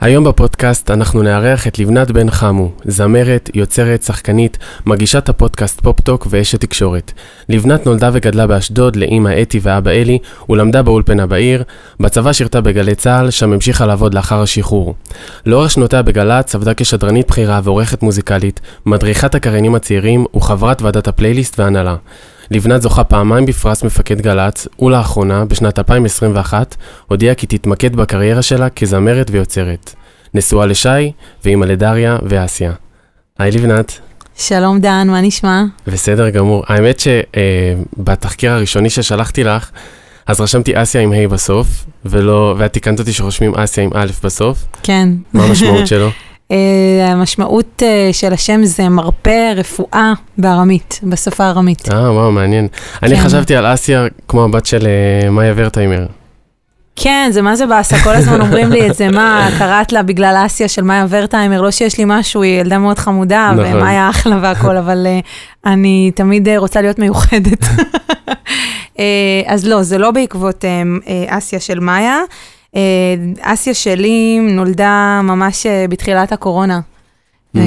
היום בפודקאסט אנחנו נארח את לבנת בן חמו, זמרת, יוצרת, שחקנית, מגישת הפודקאסט פופטוק ואשת תקשורת. לבנת נולדה וגדלה באשדוד לאימא אתי ואבא אלי, ולמדה באולפנה בעיר, בצבא שירתה בגלי צה"ל, שם המשיכה לעבוד לאחר השחרור. לאורך שנותיה בגל"צ עבדה כשדרנית בכירה ועורכת מוזיקלית, מדריכת הקריינים הצעירים וחברת ועדת הפלייליסט והנהלה. לבנת זוכה פעמיים בפרס מפקד גל"צ, ולאחרונה, בשנת 2021, הודיעה כי תתמקד בקריירה שלה כזמרת ויוצרת. נשואה לשי, ואימא לדריה ואסיה. היי לבנת. שלום דן, מה נשמע? בסדר גמור. האמת שבתחקיר הראשוני ששלחתי לך, אז רשמתי אסיה עם ה' בסוף, ולא, ואת תיקנת אותי שרושמים אסיה עם א' בסוף. כן. מה המשמעות שלו? Uh, המשמעות uh, של השם זה מרפא רפואה בארמית, בשפה הארמית. אה, וואו, מעניין. כן. אני חשבתי על אסיה כמו הבת של uh, מאיה ורטהיימר. כן, זה מה זה באסה, כל הזמן אומרים לי את זה, מה, קראת לה בגלל אסיה של מאיה ורטהיימר, לא שיש לי משהו, היא ילדה מאוד חמודה, נכון. ומאיה אחלה והכל, אבל uh, אני תמיד uh, רוצה להיות מיוחדת. uh, אז לא, זה לא בעקבות uh, אסיה של מאיה. אה, אסיה שלי נולדה ממש אה, בתחילת הקורונה. Mm.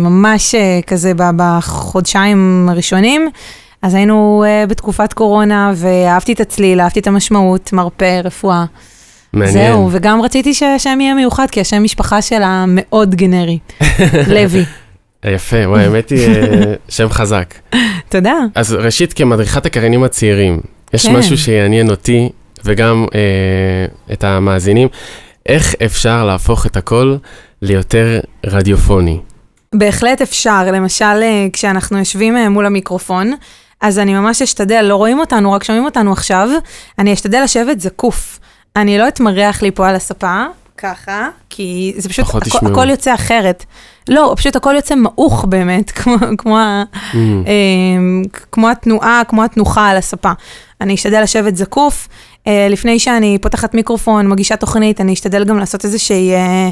ממש כזה בחודשיים הראשונים. אז היינו בתקופת קורונה, ואהבתי את הצליל, אהבתי את המשמעות, מרפא, רפואה. מעניין. זהו, וגם רציתי שהשם יהיה מיוחד, כי השם משפחה שלה מאוד גנרי. לוי. יפה, וואי, האמת היא שם חזק. תודה. אז ראשית, כמדריכת הקריינים הצעירים, יש כן. משהו שיעניין אותי וגם אה, את המאזינים, איך אפשר להפוך את הכל ליותר רדיופוני? בהחלט אפשר, למשל אה, כשאנחנו יושבים אה, מול המיקרופון, אז אני ממש אשתדל, לא רואים אותנו, רק שומעים אותנו עכשיו, אני אשתדל לשבת זקוף. אני לא אתמרח לי פה על הספה, ככה, כי זה פשוט, הכ- הכל יוצא אחרת. לא, פשוט הכל יוצא מעוך באמת, כמו, כמו, mm. אה, כמו התנועה, כמו התנוחה על הספה. אני אשתדל לשבת זקוף. אה, לפני שאני פותחת מיקרופון, מגישה תוכנית, אני אשתדל גם לעשות איזושהי... אה,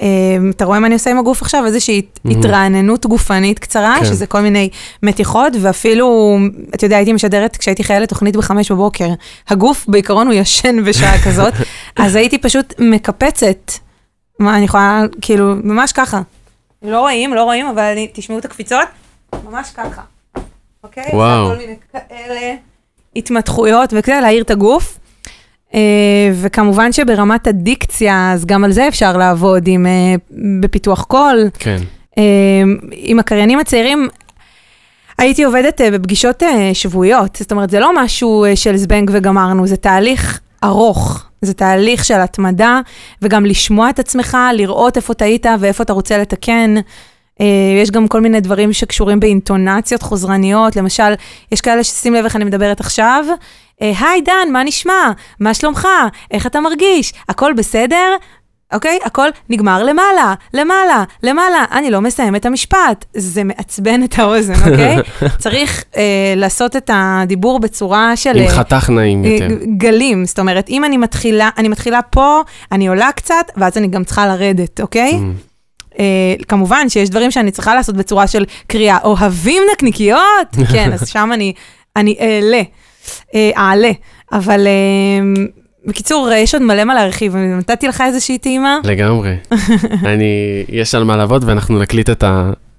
אה, אתה רואה מה אני עושה עם הגוף עכשיו? איזושהי. התרעננות גופנית קצרה, כן. שזה כל מיני מתיחות, ואפילו, אתה יודע, הייתי משדרת כשהייתי חיילת תוכנית בחמש בבוקר. הגוף בעיקרון הוא ישן בשעה כזאת, אז הייתי פשוט מקפצת. מה, אני יכולה, כאילו, ממש ככה. לא רואים, לא רואים, אבל אני, תשמעו את הקפיצות, ממש ככה. אוקיי? וואו. כל מיני כאלה התמתחויות וכזה, להעיר את הגוף. Uh, וכמובן שברמת הדיקציה, אז גם על זה אפשר לעבוד עם, uh, בפיתוח קול. כן. Uh, עם הקריינים הצעירים, הייתי עובדת בפגישות שבועיות, זאת אומרת, זה לא משהו של זבנג וגמרנו, זה תהליך ארוך. זה תהליך של התמדה, וגם לשמוע את עצמך, לראות איפה טעית ואיפה אתה רוצה לתקן. יש גם כל מיני דברים שקשורים באינטונציות חוזרניות, למשל, יש כאלה ששים לב איך אני מדברת עכשיו, אה, היי דן, מה נשמע? מה שלומך? איך אתה מרגיש? הכל בסדר? אוקיי? הכל נגמר למעלה, למעלה, למעלה. אני לא מסיים את המשפט. זה מעצבן את האוזן, אוקיי? צריך אה, לעשות את הדיבור בצורה של... עם אה, חתך נעים יותר. גלים. זאת אומרת, אם אני מתחילה, אני מתחילה פה, אני עולה קצת, ואז אני גם צריכה לרדת, אוקיי? Mm. Uh, כמובן שיש דברים שאני צריכה לעשות בצורה של קריאה, אוהבים נקניקיות? כן, אז שם אני, אני אעלה. אה, אעלה. אבל אה, בקיצור, יש עוד מלא מה להרחיב, נתתי לך איזושהי טעימה? לגמרי. אני, יש על מה לעבוד ואנחנו נקליט את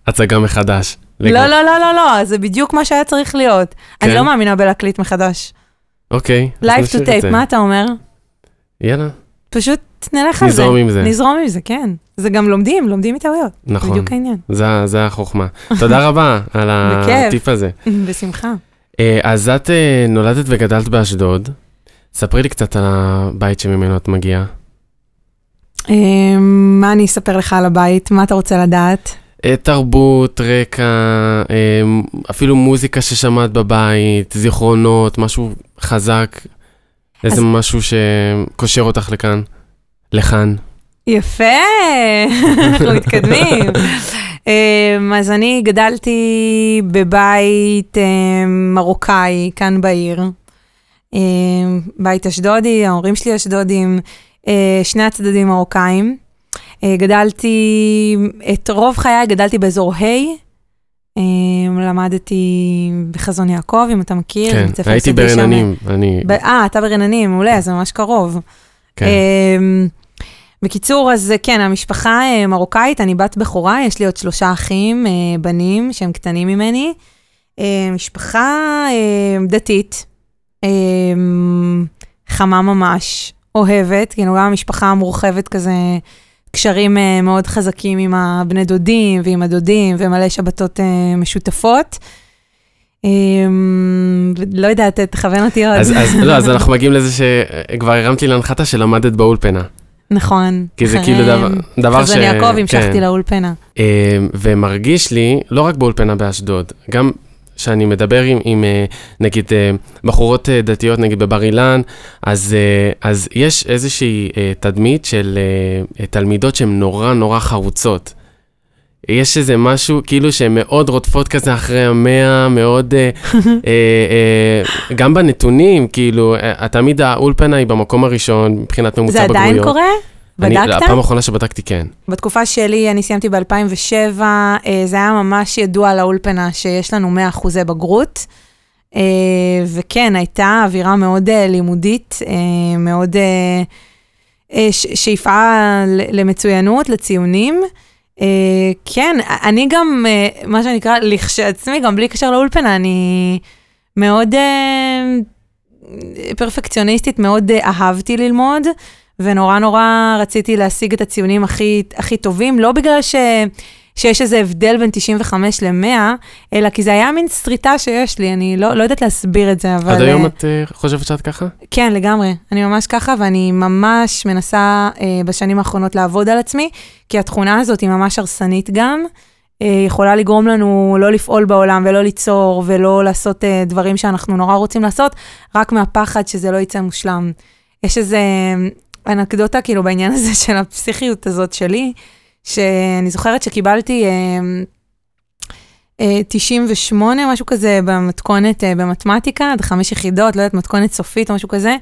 ההצגה מחדש. לא, לא, לא, לא, לא, זה בדיוק מה שהיה צריך להיות. אני כן? לא מאמינה בלהקליט מחדש. אוקיי, Live to tape, מה אתה אומר? יאללה. פשוט נלך על זה. נזרום עם זה. נזרום עם זה, כן. זה גם לומדים, לומדים מטעויות. נכון. בדיוק העניין. זה החוכמה. תודה רבה על הטיפ הזה. בשמחה. אה, אז את אה, נולדת וגדלת באשדוד. ספרי לי קצת על הבית שממנו את מגיעה. אה, מה אני אספר לך על הבית? מה אתה רוצה לדעת? תרבות, רקע, אפילו מוזיקה ששמעת בבית, זיכרונות, משהו חזק, איזה. משהו שקושר אותך לכאן, לכאן. יפה, אנחנו מתקדמים. אמ, אז אני גדלתי בבית אמ, מרוקאי כאן בעיר. אמ, בית אשדודי, ההורים שלי אשדודים, אה, שני הצדדים מרוקאים. אה, גדלתי, את רוב חיי גדלתי באזור ה', למדתי בחזון יעקב, אם אתה מכיר. כן, הייתי ברננים, אני... אה, אתה ברננים, מעולה, זה ממש קרוב. כן. בקיצור, אז כן, המשפחה אה, מרוקאית, אני בת בכורה, יש לי עוד שלושה אחים, אה, בנים, שהם קטנים ממני. אה, משפחה אה, דתית, אה, חמה ממש, אוהבת, כאילו גם המשפחה המורחבת כזה, קשרים אה, מאוד חזקים עם הבני דודים ועם הדודים, ומלא שבתות אה, משותפות. אה, לא יודעת, תכוון אותי עוד. אז, לא, אז אנחנו מגיעים לזה שכבר הרמת לי להנחתה שלמדת באולפנה. נכון. כי זה כאילו דבר, דבר ש... חזון יעקב המשכתי כן. לאולפנה. אה, ומרגיש לי, לא רק באולפנה באשדוד, גם שאני מדבר עם, עם אה, נגיד, אה, בחורות דתיות, נגיד בבר אילן, אז, אז יש איזושהי תדמית של תלמידות שהן נורא נורא חרוצות. יש איזה משהו, כאילו שהן מאוד רודפות כזה אחרי המאה, מאוד, אה, אה, אה, גם בנתונים, כאילו, אה, תמיד האולפנה היא במקום הראשון מבחינת ממוצע זה בגרויות. עדיין קורה? אני, בדקת? הפעם האחרונה שבדקתי, כן. בתקופה שלי, אני סיימתי ב-2007, זה היה ממש ידוע לאולפנה שיש לנו 100 אחוזי בגרות. אה, וכן, הייתה אווירה מאוד אה, לימודית, אה, מאוד אה, אה, שאיפה למצוינות, לציונים. אה, כן, אני גם, אה, מה שנקרא, לכשעצמי, גם בלי קשר לאולפנה, אני מאוד אה, פרפקציוניסטית, מאוד אה, אהבתי ללמוד. ונורא נורא רציתי להשיג את הציונים הכי, הכי טובים, לא בגלל ש, שיש איזה הבדל בין 95 ל-100, אלא כי זה היה מין סריטה שיש לי, אני לא, לא יודעת להסביר את זה, אבל... עד היום אה, את אה, חושבת שאת ככה? כן, לגמרי. אני ממש ככה, ואני ממש מנסה אה, בשנים האחרונות לעבוד על עצמי, כי התכונה הזאת היא ממש הרסנית גם. אה, יכולה לגרום לנו לא לפעול בעולם ולא ליצור ולא לעשות אה, דברים שאנחנו נורא רוצים לעשות, רק מהפחד שזה לא יצא מושלם. יש איזה אנקדוטה כאילו בעניין הזה של הפסיכיות הזאת שלי, שאני זוכרת שקיבלתי אה, אה, 98, משהו כזה, במתכונת אה, במתמטיקה, עד חמש יחידות, לא יודעת, מתכונת סופית או משהו כזה,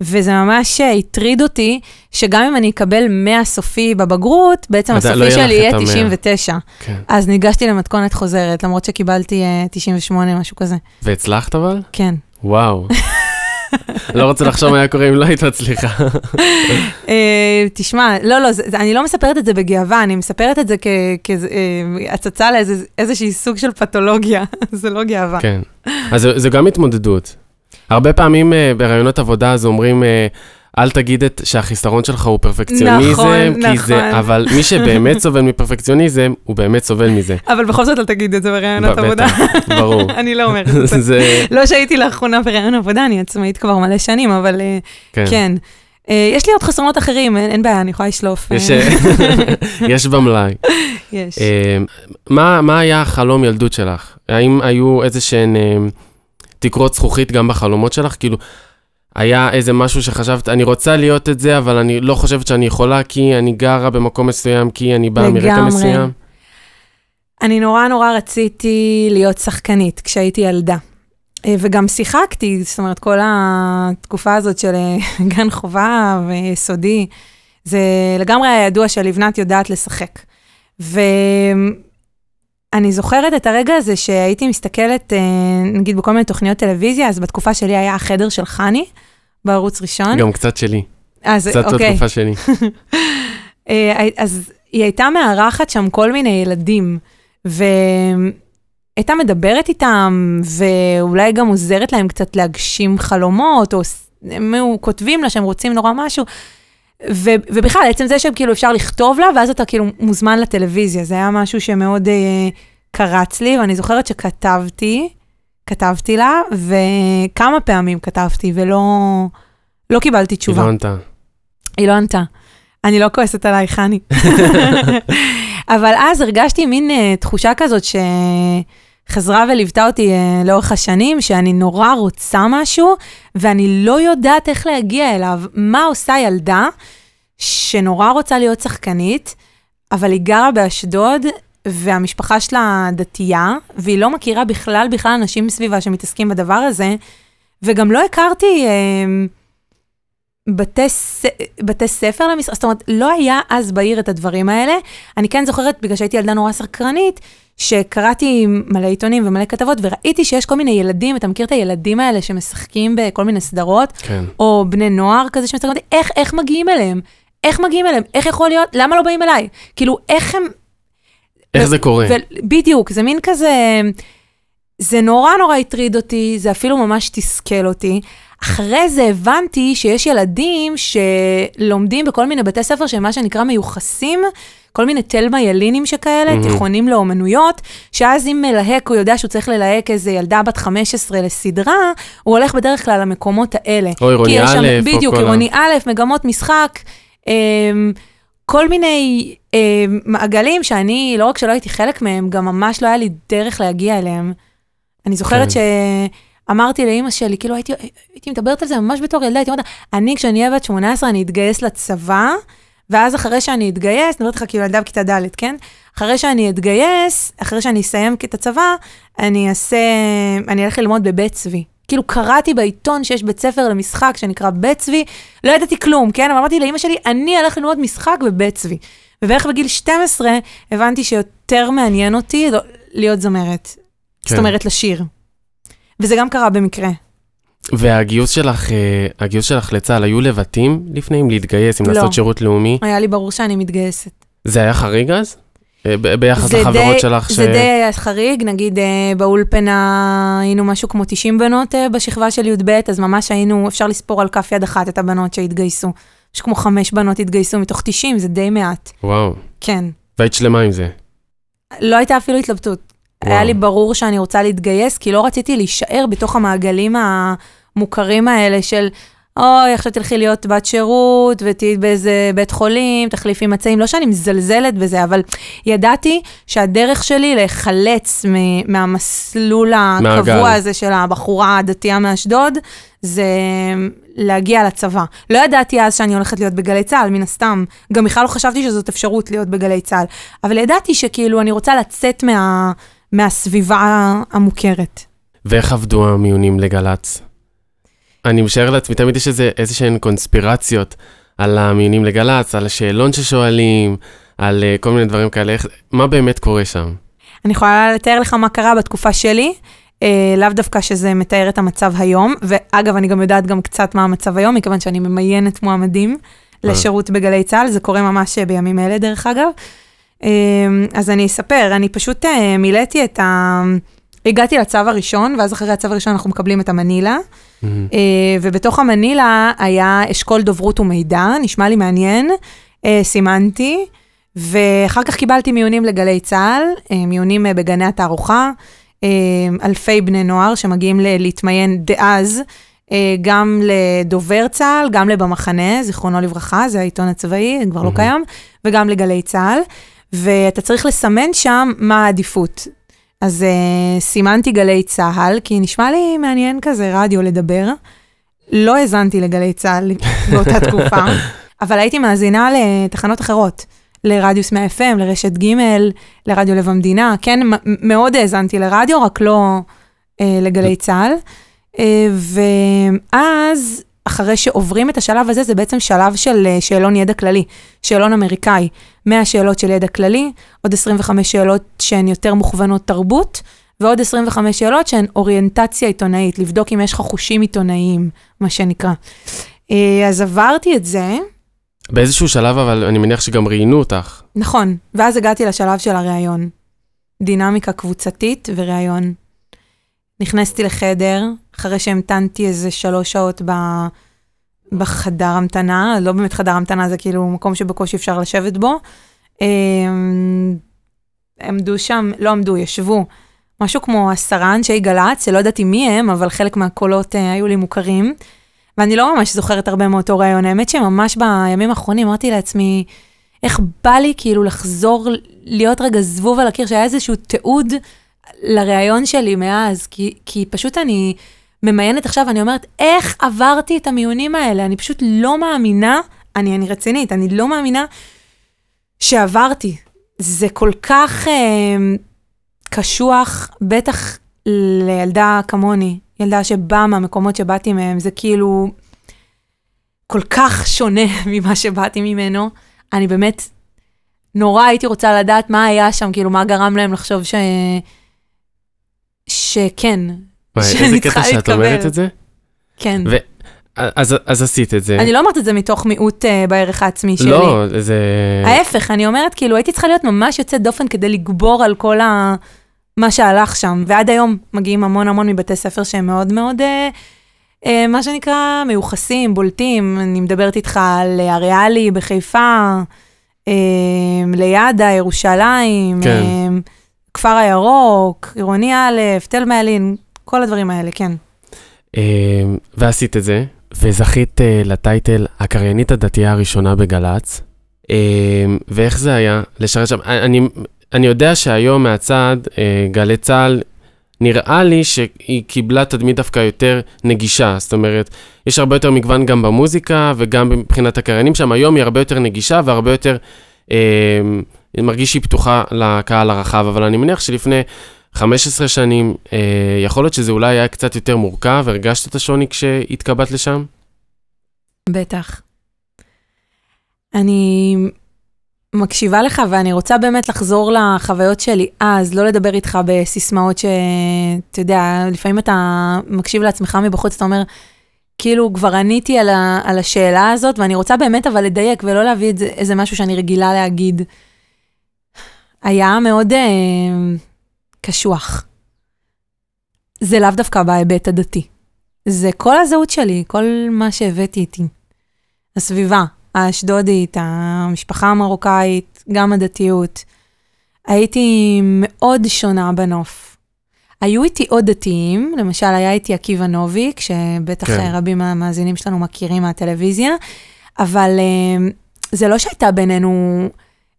וזה ממש אה, הטריד אותי, שגם אם אני אקבל 100 סופי בבגרות, בעצם הסופי לא שלי יהיה את ה- 100. 99. כן. אז ניגשתי למתכונת חוזרת, למרות שקיבלתי אה, 98, משהו כזה. והצלחת אבל? כן. וואו. לא רוצה לחשוב מה היה קורה אם לא היית מצליחה. אה, תשמע, לא, לא, אני לא מספרת את זה בגאווה, אני מספרת את זה כהצצה לאיזושהי סוג של פתולוגיה, זה לא גאווה. כן. אז זה- גם התמודדות. הרבה פעמים אה, בראיונות עבודה אז אומרים, אה, אל תגיד את שהחיסרון שלך הוא פרפקציוניזם, נכון, כי זה, נכון. אבל מי שבאמת סובל מפרפקציוניזם, הוא באמת סובל מזה. אבל בכל זאת אל תגיד את זה בראיונות עבודה. בטח, ברור. אני לא אומרת את זה. זה, לא שהייתי לאחרונה בראיון עבודה, אני עצמאית כבר מלא שנים, אבל אה, כן. כן. אה, יש לי עוד חסרונות אחרים, אין אין בעיה, אני יכולה לשלוף. אה, יש, יש במלאי. יש. מה, מה היה החלום ילדות שלך? האם היו איזה שהן תקרות זכוכית גם בחלומות שלך? כאילו, היה איזה משהו שחשבת, אני רוצה להיות את זה, אבל אני לא חושבת שאני יכולה, כי אני גרה במקום מסוים, כי אני באה מרקע. מסוים? אני נורא נורא רציתי להיות שחקנית כשהייתי ילדה. אה, וגם שיחקתי, זאת אומרת, כל התקופה הזאת של אה, גן חובה ויסודי, זה לגמרי היה ידוע שלבנת יודעת לשחק. ואני זוכרת את הרגע הזה שהייתי מסתכלת, אה, נגיד בכל מיני תוכניות טלוויזיה, אז בתקופה שלי היה החדר של חני בערוץ ראשון. גם קצת שלי, אז קצת אוקיי. בתקופה שלי. אה, אז היא הייתה מארחת שם כל מיני ילדים, והייתה מדברת איתם, ואולי גם עוזרת להם קצת להגשים חלומות, או הם היו כותבים לה שהם רוצים נורא משהו. ו- ובכלל, עצם זה שהם כאילו אפשר לכתוב לה, ואז אתה כאילו מוזמן לטלוויזיה, זה היה משהו שמאוד אה, קרץ לי, ואני זוכרת שכתבתי, כתבתי לה, וכמה פעמים כתבתי, ולא לא קיבלתי תשובה. היא לא ענתה. היא לא ענתה. אני לא כועסת עלייך, חני. אבל אז הרגשתי מין uh, תחושה כזאת שחזרה וליוותה אותי uh, לאורך השנים, שאני נורא רוצה משהו, ואני לא יודעת איך להגיע אליו. מה עושה ילדה שנורא רוצה להיות שחקנית, אבל היא גרה באשדוד, והמשפחה שלה דתייה, והיא לא מכירה בכלל בכלל אנשים מסביבה שמתעסקים בדבר הזה, וגם לא הכרתי... Uh, בתי, ס... בתי ספר למשחק, זאת אומרת, לא היה אז בעיר את הדברים האלה. אני כן זוכרת, בגלל שהייתי ילדה נורא סקרנית, שקראתי מלא עיתונים ומלא כתבות, וראיתי שיש כל מיני ילדים, אתה מכיר את הילדים האלה שמשחקים בכל מיני סדרות, כן. או בני נוער כזה שמשחקים, איך, איך מגיעים אליהם? איך מגיעים אליהם? איך יכול להיות? למה לא באים אליי? כאילו, איך הם... איך ו- זה קורה? ו- בדיוק, זה מין כזה... זה נורא נורא הטריד אותי, זה אפילו ממש תסכל אותי. אחרי זה הבנתי שיש ילדים שלומדים בכל מיני בתי ספר שהם מה שנקרא מיוחסים, כל מיני תלמה ילינים שכאלה, מהמם. תיכונים לאומנויות, שאז אם מלהק, הוא יודע שהוא צריך ללהק איזה ילדה בת 15 לסדרה, הוא הולך בדרך כלל למקומות האלה. או עירוני יש שם- א', או בדיוק, עירוני א', מגמות משחק, אמ, כל מיני אמ, מעגלים שאני, לא רק שלא הייתי חלק מהם, גם ממש לא היה לי דרך להגיע אליהם. אני זוכרת כן. שאמרתי לאימא שלי, כאילו הייתי, הייתי מדברת על זה ממש בתור ילדה, הייתי אומרת, אני כשאני אהיה בת 18 אני אתגייס לצבא, ואז אחרי שאני אתגייס, אני אומרת לך כאילו ילדה בכיתה ד', כן? אחרי שאני אתגייס, אחרי שאני אסיים את הצבא, אני אעשה, אני אלך ללמוד בבית צבי. כאילו קראתי בעיתון שיש בית ספר למשחק שנקרא בית צבי, לא ידעתי כלום, כן? אבל אמרתי לאימא שלי, אני אלך ללמוד משחק בבית צבי. ובערך בגיל 12 הבנתי שיותר מעניין אותי לא- להיות זמרת. כן. זאת אומרת, לשיר. וזה גם קרה במקרה. והגיוס שלך, אה, הגיוס שלך לצה"ל, היו לבטים לפני, אם להתגייס, אם לא. לעשות שירות לאומי? היה לי ברור שאני מתגייסת. זה היה חריג אז? אה, ב- ביחס זה לחברות די- שלך ש... זה די היה חריג, נגיד אה, באולפנה היינו משהו כמו 90 בנות בשכבה של י"ב, אז ממש היינו, אפשר לספור על כף יד אחת את הבנות שהתגייסו. יש כמו חמש בנות התגייסו מתוך 90, זה די מעט. וואו. כן. והיית שלמה עם זה. לא הייתה אפילו התלבטות. וואו. היה לי ברור שאני רוצה להתגייס, כי לא רציתי להישאר בתוך המעגלים המוכרים האלה של, אוי, עכשיו תלכי להיות בת שירות, ותהיי באיזה בית חולים, תחליפי מצעים. לא שאני מזלזלת בזה, אבל ידעתי שהדרך שלי להיחלץ מ- מהמסלול מהגל. הקבוע הזה של הבחורה הדתייה מאשדוד, זה להגיע לצבא. לא ידעתי אז שאני הולכת להיות בגלי צה"ל, מן הסתם. גם בכלל לא חשבתי שזאת אפשרות להיות בגלי צה"ל. אבל ידעתי שכאילו אני רוצה לצאת מה, מהסביבה המוכרת. ואיך עבדו המיונים לגל"צ? אני משער לעצמי, תמיד יש איזה, איזה שהן קונספירציות על המיונים לגל"צ, על השאלון ששואלים, על uh, כל מיני דברים כאלה, איך, מה באמת קורה שם? אני יכולה לתאר לך מה קרה בתקופה שלי, אה, לאו דווקא שזה מתאר את המצב היום, ואגב, אני גם יודעת גם קצת מה המצב היום, מכיוון שאני ממיינת מועמדים אה. לשירות בגלי צה"ל, זה קורה ממש בימים אלה, דרך אגב. אה, אז אני אספר, אני פשוט אה, מילאתי את ה... הגעתי לצו הראשון, ואז אחרי הצו הראשון אנחנו מקבלים את המנילה. אה, ובתוך המנילה היה אשכול דוברות ומידע, נשמע לי מעניין, אה, סימנתי, ואחר כך קיבלתי מיונים לגלי צה"ל, אה, מיונים בגני התערוכה, אלפי בני נוער שמגיעים להתמיין דאז, גם לדובר צה"ל, גם לבמחנה, זיכרונו לברכה, זה העיתון הצבאי, כבר לא. קיים, וגם לגלי צה"ל, ואתה צריך לסמן שם מה העדיפות. אז uh, סימנתי גלי צה"ל, כי נשמע לי מעניין כזה רדיו לדבר. לא האזנתי לגלי צה"ל באותה תקופה, אבל הייתי מאזינה לתחנות אחרות, לרדיוס 100 FM, לרשת ג', לרדיו לב המדינה. כן, מאוד האזנתי לרדיו, רק לא uh, לגלי צה"ל. Uh, ואז, אחרי שעוברים את השלב הזה, זה בעצם שלב של uh, שאלון ידע כללי, שאלון אמריקאי. 100 שאלות של ידע כללי, עוד 25 שאלות שהן יותר מוכוונות תרבות, ועוד 25 שאלות שהן אוריינטציה עיתונאית, לבדוק אם יש לך חושים עיתונאיים, מה שנקרא. אה, אז עברתי את זה, באיזשהו שלב, אבל אני מניח שגם ראיינו אותך. נכון, ואז הגעתי לשלב של הראיון. דינמיקה קבוצתית וראיון. נכנסתי לחדר, אחרי שהמתנתי איזה שלוש שעות ב... בחדר המתנה, לא באמת חדר המתנה, זה כאילו מקום שבקושי אפשר לשבת בו. אמ, עמדו שם, לא עמדו, ישבו, משהו כמו עשרה אנשי גל"צ, שלא ידעתי מי הם, אבל חלק מהקולות אה, היו לי מוכרים. ואני לא ממש זוכרת הרבה מאותו ראיון, האמת שממש בימים האחרונים אמרתי לעצמי, איך בא לי כאילו לחזור, להיות רגע זבוב על הקיר, שהיה איזשהו תיעוד לראיון שלי מאז, כי, כי פשוט אני ממיינת עכשיו, אני אומרת, איך עברתי את המיונים האלה? אני פשוט לא מאמינה, אני, אני רצינית, אני לא מאמינה שעברתי. זה כל כך אה, קשוח, בטח לילדה כמוני, ילדה שבאה מהמקומות שבאתי מהם, זה כאילו כל כך שונה ממה שבאתי ממנו. אני באמת נורא הייתי רוצה לדעת מה היה שם, כאילו מה גרם להם לחשוב ש... שכן, איזה צריכה קטע שאת להתקבל. אומרת את זה. כן. ו- אז, אז עשית את זה. אני לא אומרת את זה מתוך מיעוט uh, בערך העצמי שלי. לא, זה... ההפך, אני אומרת, כאילו, הייתי צריכה להיות ממש יוצאת דופן כדי לגבור על כל ה... מה שהלך שם. ועד היום מגיעים המון המון מבתי ספר שהם מאוד מאוד, אה, אה, מה שנקרא, מיוחסים, בולטים. אני מדברת איתך על הריאלי בחיפה, אה, לידה, ירושלים, כן. אה, כפר הירוק, עירוני א', תל מעלין, כל הדברים האלה, כן. אה, ועשית את זה, וזכית אה, לטייטל הקריינית הדתייה הראשונה בגל"צ. אה, ואיך זה היה לשרת שם? אני, אני יודע שהיום מהצד, אה, גלי צה"ל, נראה לי שהיא קיבלה תדמית דווקא יותר נגישה. זאת אומרת, יש הרבה יותר מגוון גם במוזיקה וגם מבחינת הקריינים שם. היום היא הרבה יותר נגישה והרבה יותר... אה, מרגיש שהיא פתוחה לקהל הרחב, אבל אני מניח שלפני 15 שנים, אה, יכול להיות שזה אולי היה קצת יותר מורכב, הרגשת את השוני כשהתקבלת לשם? בטח. אני מקשיבה לך ואני רוצה באמת לחזור לחוויות שלי אז, לא לדבר איתך בסיסמאות שאתה יודע, לפעמים אתה מקשיב לעצמך מבחוץ, אתה אומר, כאילו כבר עניתי על, ה, על השאלה הזאת, ואני רוצה באמת אבל לדייק ולא להביא את זה, איזה משהו שאני רגילה להגיד. היה מאוד אה, קשוח. זה לאו דווקא בהיבט הדתי. זה כל הזהות שלי, כל מה שהבאתי איתי. הסביבה, האשדודית, המשפחה המרוקאית, גם הדתיות. הייתי מאוד שונה בנוף. היו איתי עוד דתיים, למשל היה איתי עקיבא נוביק, שבטח כן. רבים מהמאזינים שלנו מכירים מהטלוויזיה, אבל אה, זה לא שהייתה בינינו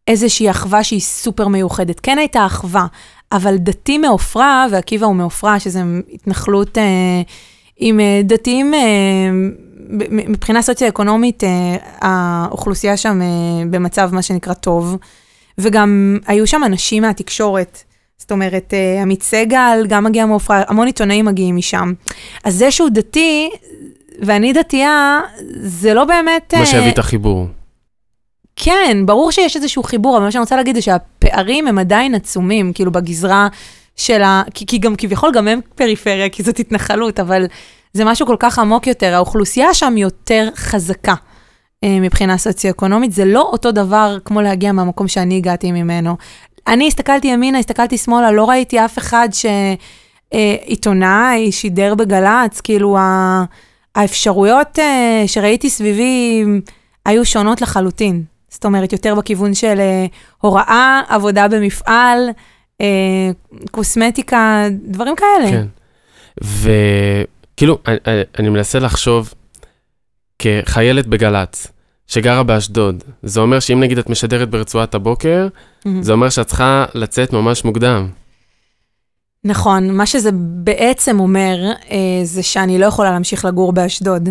איזושהי אחווה שהיא סופר מיוחדת. כן הייתה אחווה, אבל דתי מעופרה, ועקיבא הוא מעופרה, שזו התנחלות אה, עם אה, דתיים, אה, מבחינה סוציו-אקונומית, אה, האוכלוסייה שם אה, במצב, מה שנקרא, טוב. וגם היו שם אנשים מהתקשורת. זאת אומרת, אה, עמית סגל גם מגיע מעופרה, המון עיתונאים מגיעים משם. אז זה שהוא דתי, ואני דתייה, זה לא באמת... מה אה, שהביא את החיבור. כן, ברור שיש איזשהו חיבור, אבל מה שאני רוצה להגיד זה שהפערים הם עדיין עצומים, כאילו בגזרה של ה... כי, כי גם כביכול גם הם פריפריה, כי זאת התנחלות, אבל זה משהו כל כך עמוק יותר. האוכלוסייה שם יותר חזקה אה, מבחינה סוציו-אקונומית, זה לא אותו דבר כמו להגיע מהמקום שאני הגעתי ממנו. אני הסתכלתי ימינה, הסתכלתי שמאלה, לא ראיתי אף אחד שעיתונאי שידר בגל"צ, כאילו ה... האפשרויות אה, שראיתי סביבי היו שונות לחלוטין. זאת אומרת, יותר בכיוון של אה, הוראה, עבודה במפעל, אה, קוסמטיקה, דברים כאלה. כן. וכאילו, אני, אני- מנסה לחשוב כחיילת בגל"צ, שגרה באשדוד, זה אומר שאם נגיד את משדרת ברצועת הבוקר, מהמם. זה אומר שאת צריכה לצאת ממש מוקדם. נכון, מה שזה בעצם אומר, אה, זה שאני לא יכולה להמשיך לגור באשדוד.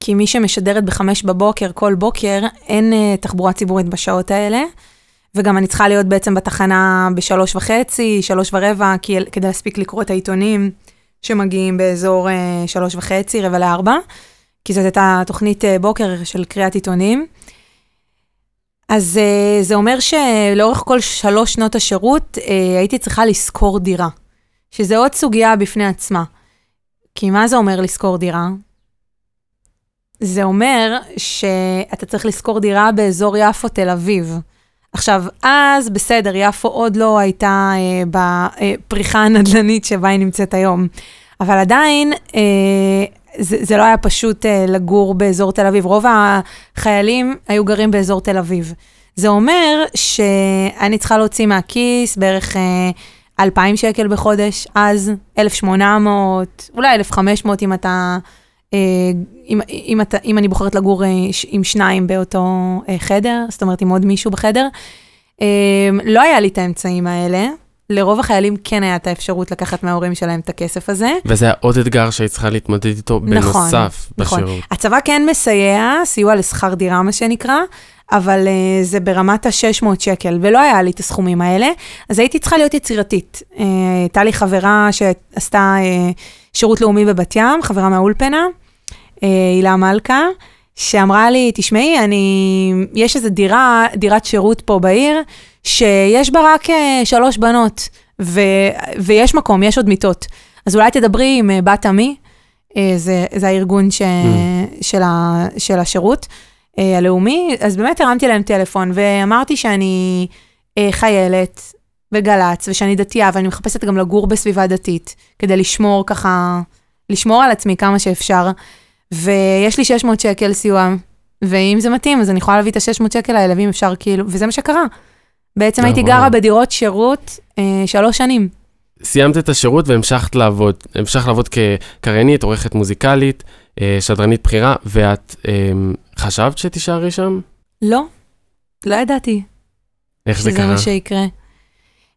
כי מי שמשדרת בחמש בבוקר, כל בוקר, אין אה, תחבורה ציבורית בשעות האלה. וגם אני צריכה להיות בעצם בתחנה בשלוש וחצי, שלוש ורבע, כי, כדי להספיק לקרוא את העיתונים שמגיעים באזור אה, שלוש וחצי, רבע לארבע, כי זאת הייתה תוכנית אה, בוקר של קריאת עיתונים. אז אה, זה אומר שלאורך כל שלוש שנות השירות אה, הייתי צריכה לשכור דירה, שזה עוד סוגיה בפני עצמה. כי מה זה אומר לשכור דירה? זה אומר שאתה צריך לשכור דירה באזור יפו-תל אביב. עכשיו, אז בסדר, יפו עוד לא הייתה אה, בפריחה הנדל"נית שבה היא נמצאת היום, אבל עדיין אה, זה, זה לא היה פשוט אה, לגור באזור תל אביב. רוב החיילים היו גרים באזור תל אביב. זה אומר שאני צריכה להוציא מהכיס בערך אה, 2,000 שקל בחודש, אז 1,800, אולי 1,500 אם אתה, אה, אם, אם, אם אני בוחרת לגור אה, עם שניים באותו אה, חדר, זאת אומרת עם עוד מישהו בחדר. אה, לא היה לי את האמצעים האלה. לרוב החיילים כן היה את האפשרות לקחת מההורים שלהם את הכסף הזה. וזה היה עוד אתגר שהיית צריכה להתמודד איתו נכון, בנוסף נכון. בשירות. הצבא כן מסייע, סיוע לשכר דירה, מה שנקרא, אבל uh, זה ברמת ה-600 שקל, ולא היה לי את הסכומים האלה, אז הייתי צריכה להיות יצירתית. Uh, הייתה לי חברה שעשתה uh, שירות לאומי בבת ים, חברה מהאולפנה, uh, הילה מלכה, שאמרה לי, תשמעי, אני, יש איזו דירה, דירת שירות פה בעיר, שיש בה רק uh, שלוש בנות, ו, ויש מקום, יש עוד מיטות. אז אולי תדברי עם uh, בת עמי, אה, זה, זה הארגון ש, Mm. של, ה, של השירות אה, הלאומי, אז באמת הרמתי להם טלפון ואמרתי שאני אה, חיילת בגל"צ ושאני דתייה ואני מחפשת גם לגור בסביבה דתית, כדי לשמור ככה, לשמור על עצמי כמה שאפשר, ויש לי 600 שקל סיוע, ואם זה מתאים אז אני יכולה להביא את ה-600 שקל האלה, ואם אפשר כאילו, וזה מה שקרה. בעצם הייתי וואו. גרה בדירות שירות אה, שלוש שנים. סיימת את השירות והמשכת לעבוד, המשכת לעבוד כקריינית, עורכת מוזיקלית, אה, שדרנית בכירה, ואת אה, חשבת שתישארי שם? לא, לא ידעתי. איך זה שזה קרה? מה שיקרה.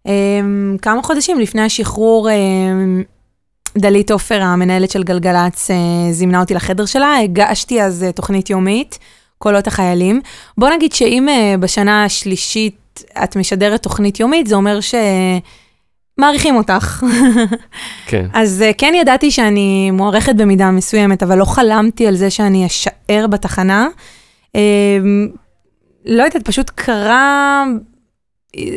Um, כמה חודשים לפני השחרור, um, דלית עופר, המנהלת של גלגלצ, uh, זימנה אותי לחדר שלה, הגשתי אז uh, תוכנית יומית, קולות החיילים. בוא נגיד שאם uh, בשנה השלישית את משדרת תוכנית יומית, זה אומר שמעריכים אותך. כן. אז כן ידעתי שאני מוערכת במידה מסוימת, אבל לא חלמתי על זה שאני אשאר בתחנה. Um, לא יודעת, פשוט קרה,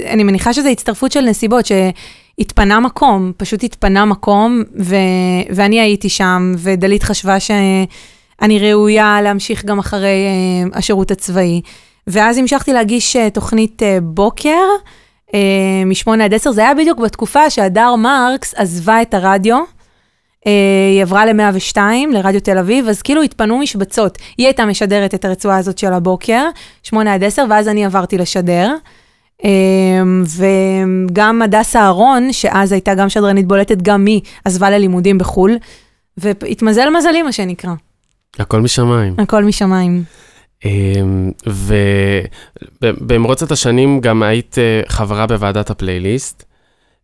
אני מניחה שזו הצטרפות של נסיבות, שהתפנה מקום, פשוט התפנה מקום, ו, ואני הייתי שם, ודלית חשבה שאני ראויה להמשיך גם אחרי uh, השירות הצבאי. ואז המשכתי להגיש uh, תוכנית uh, בוקר, uh, מ-8 עד 10, זה היה בדיוק בתקופה שהדר מרקס עזבה את הרדיו. אה, היא עברה ל-102, לרדיו תל אביב, אז כאילו התפנו משבצות. היא הייתה משדרת את הרצועה הזאת של הבוקר, 8 עד 10, ואז אני עברתי לשדר. אה, וגם הדס אהרון, שאז הייתה גם שדרנית בולטת, גם היא עזבה ללימודים בחו"ל, והתמזל מזלי, מה שנקרא. הכל משמיים. הכל משמיים. ובמרוצת השנים גם היית אה, חברה בוועדת הפלייליסט,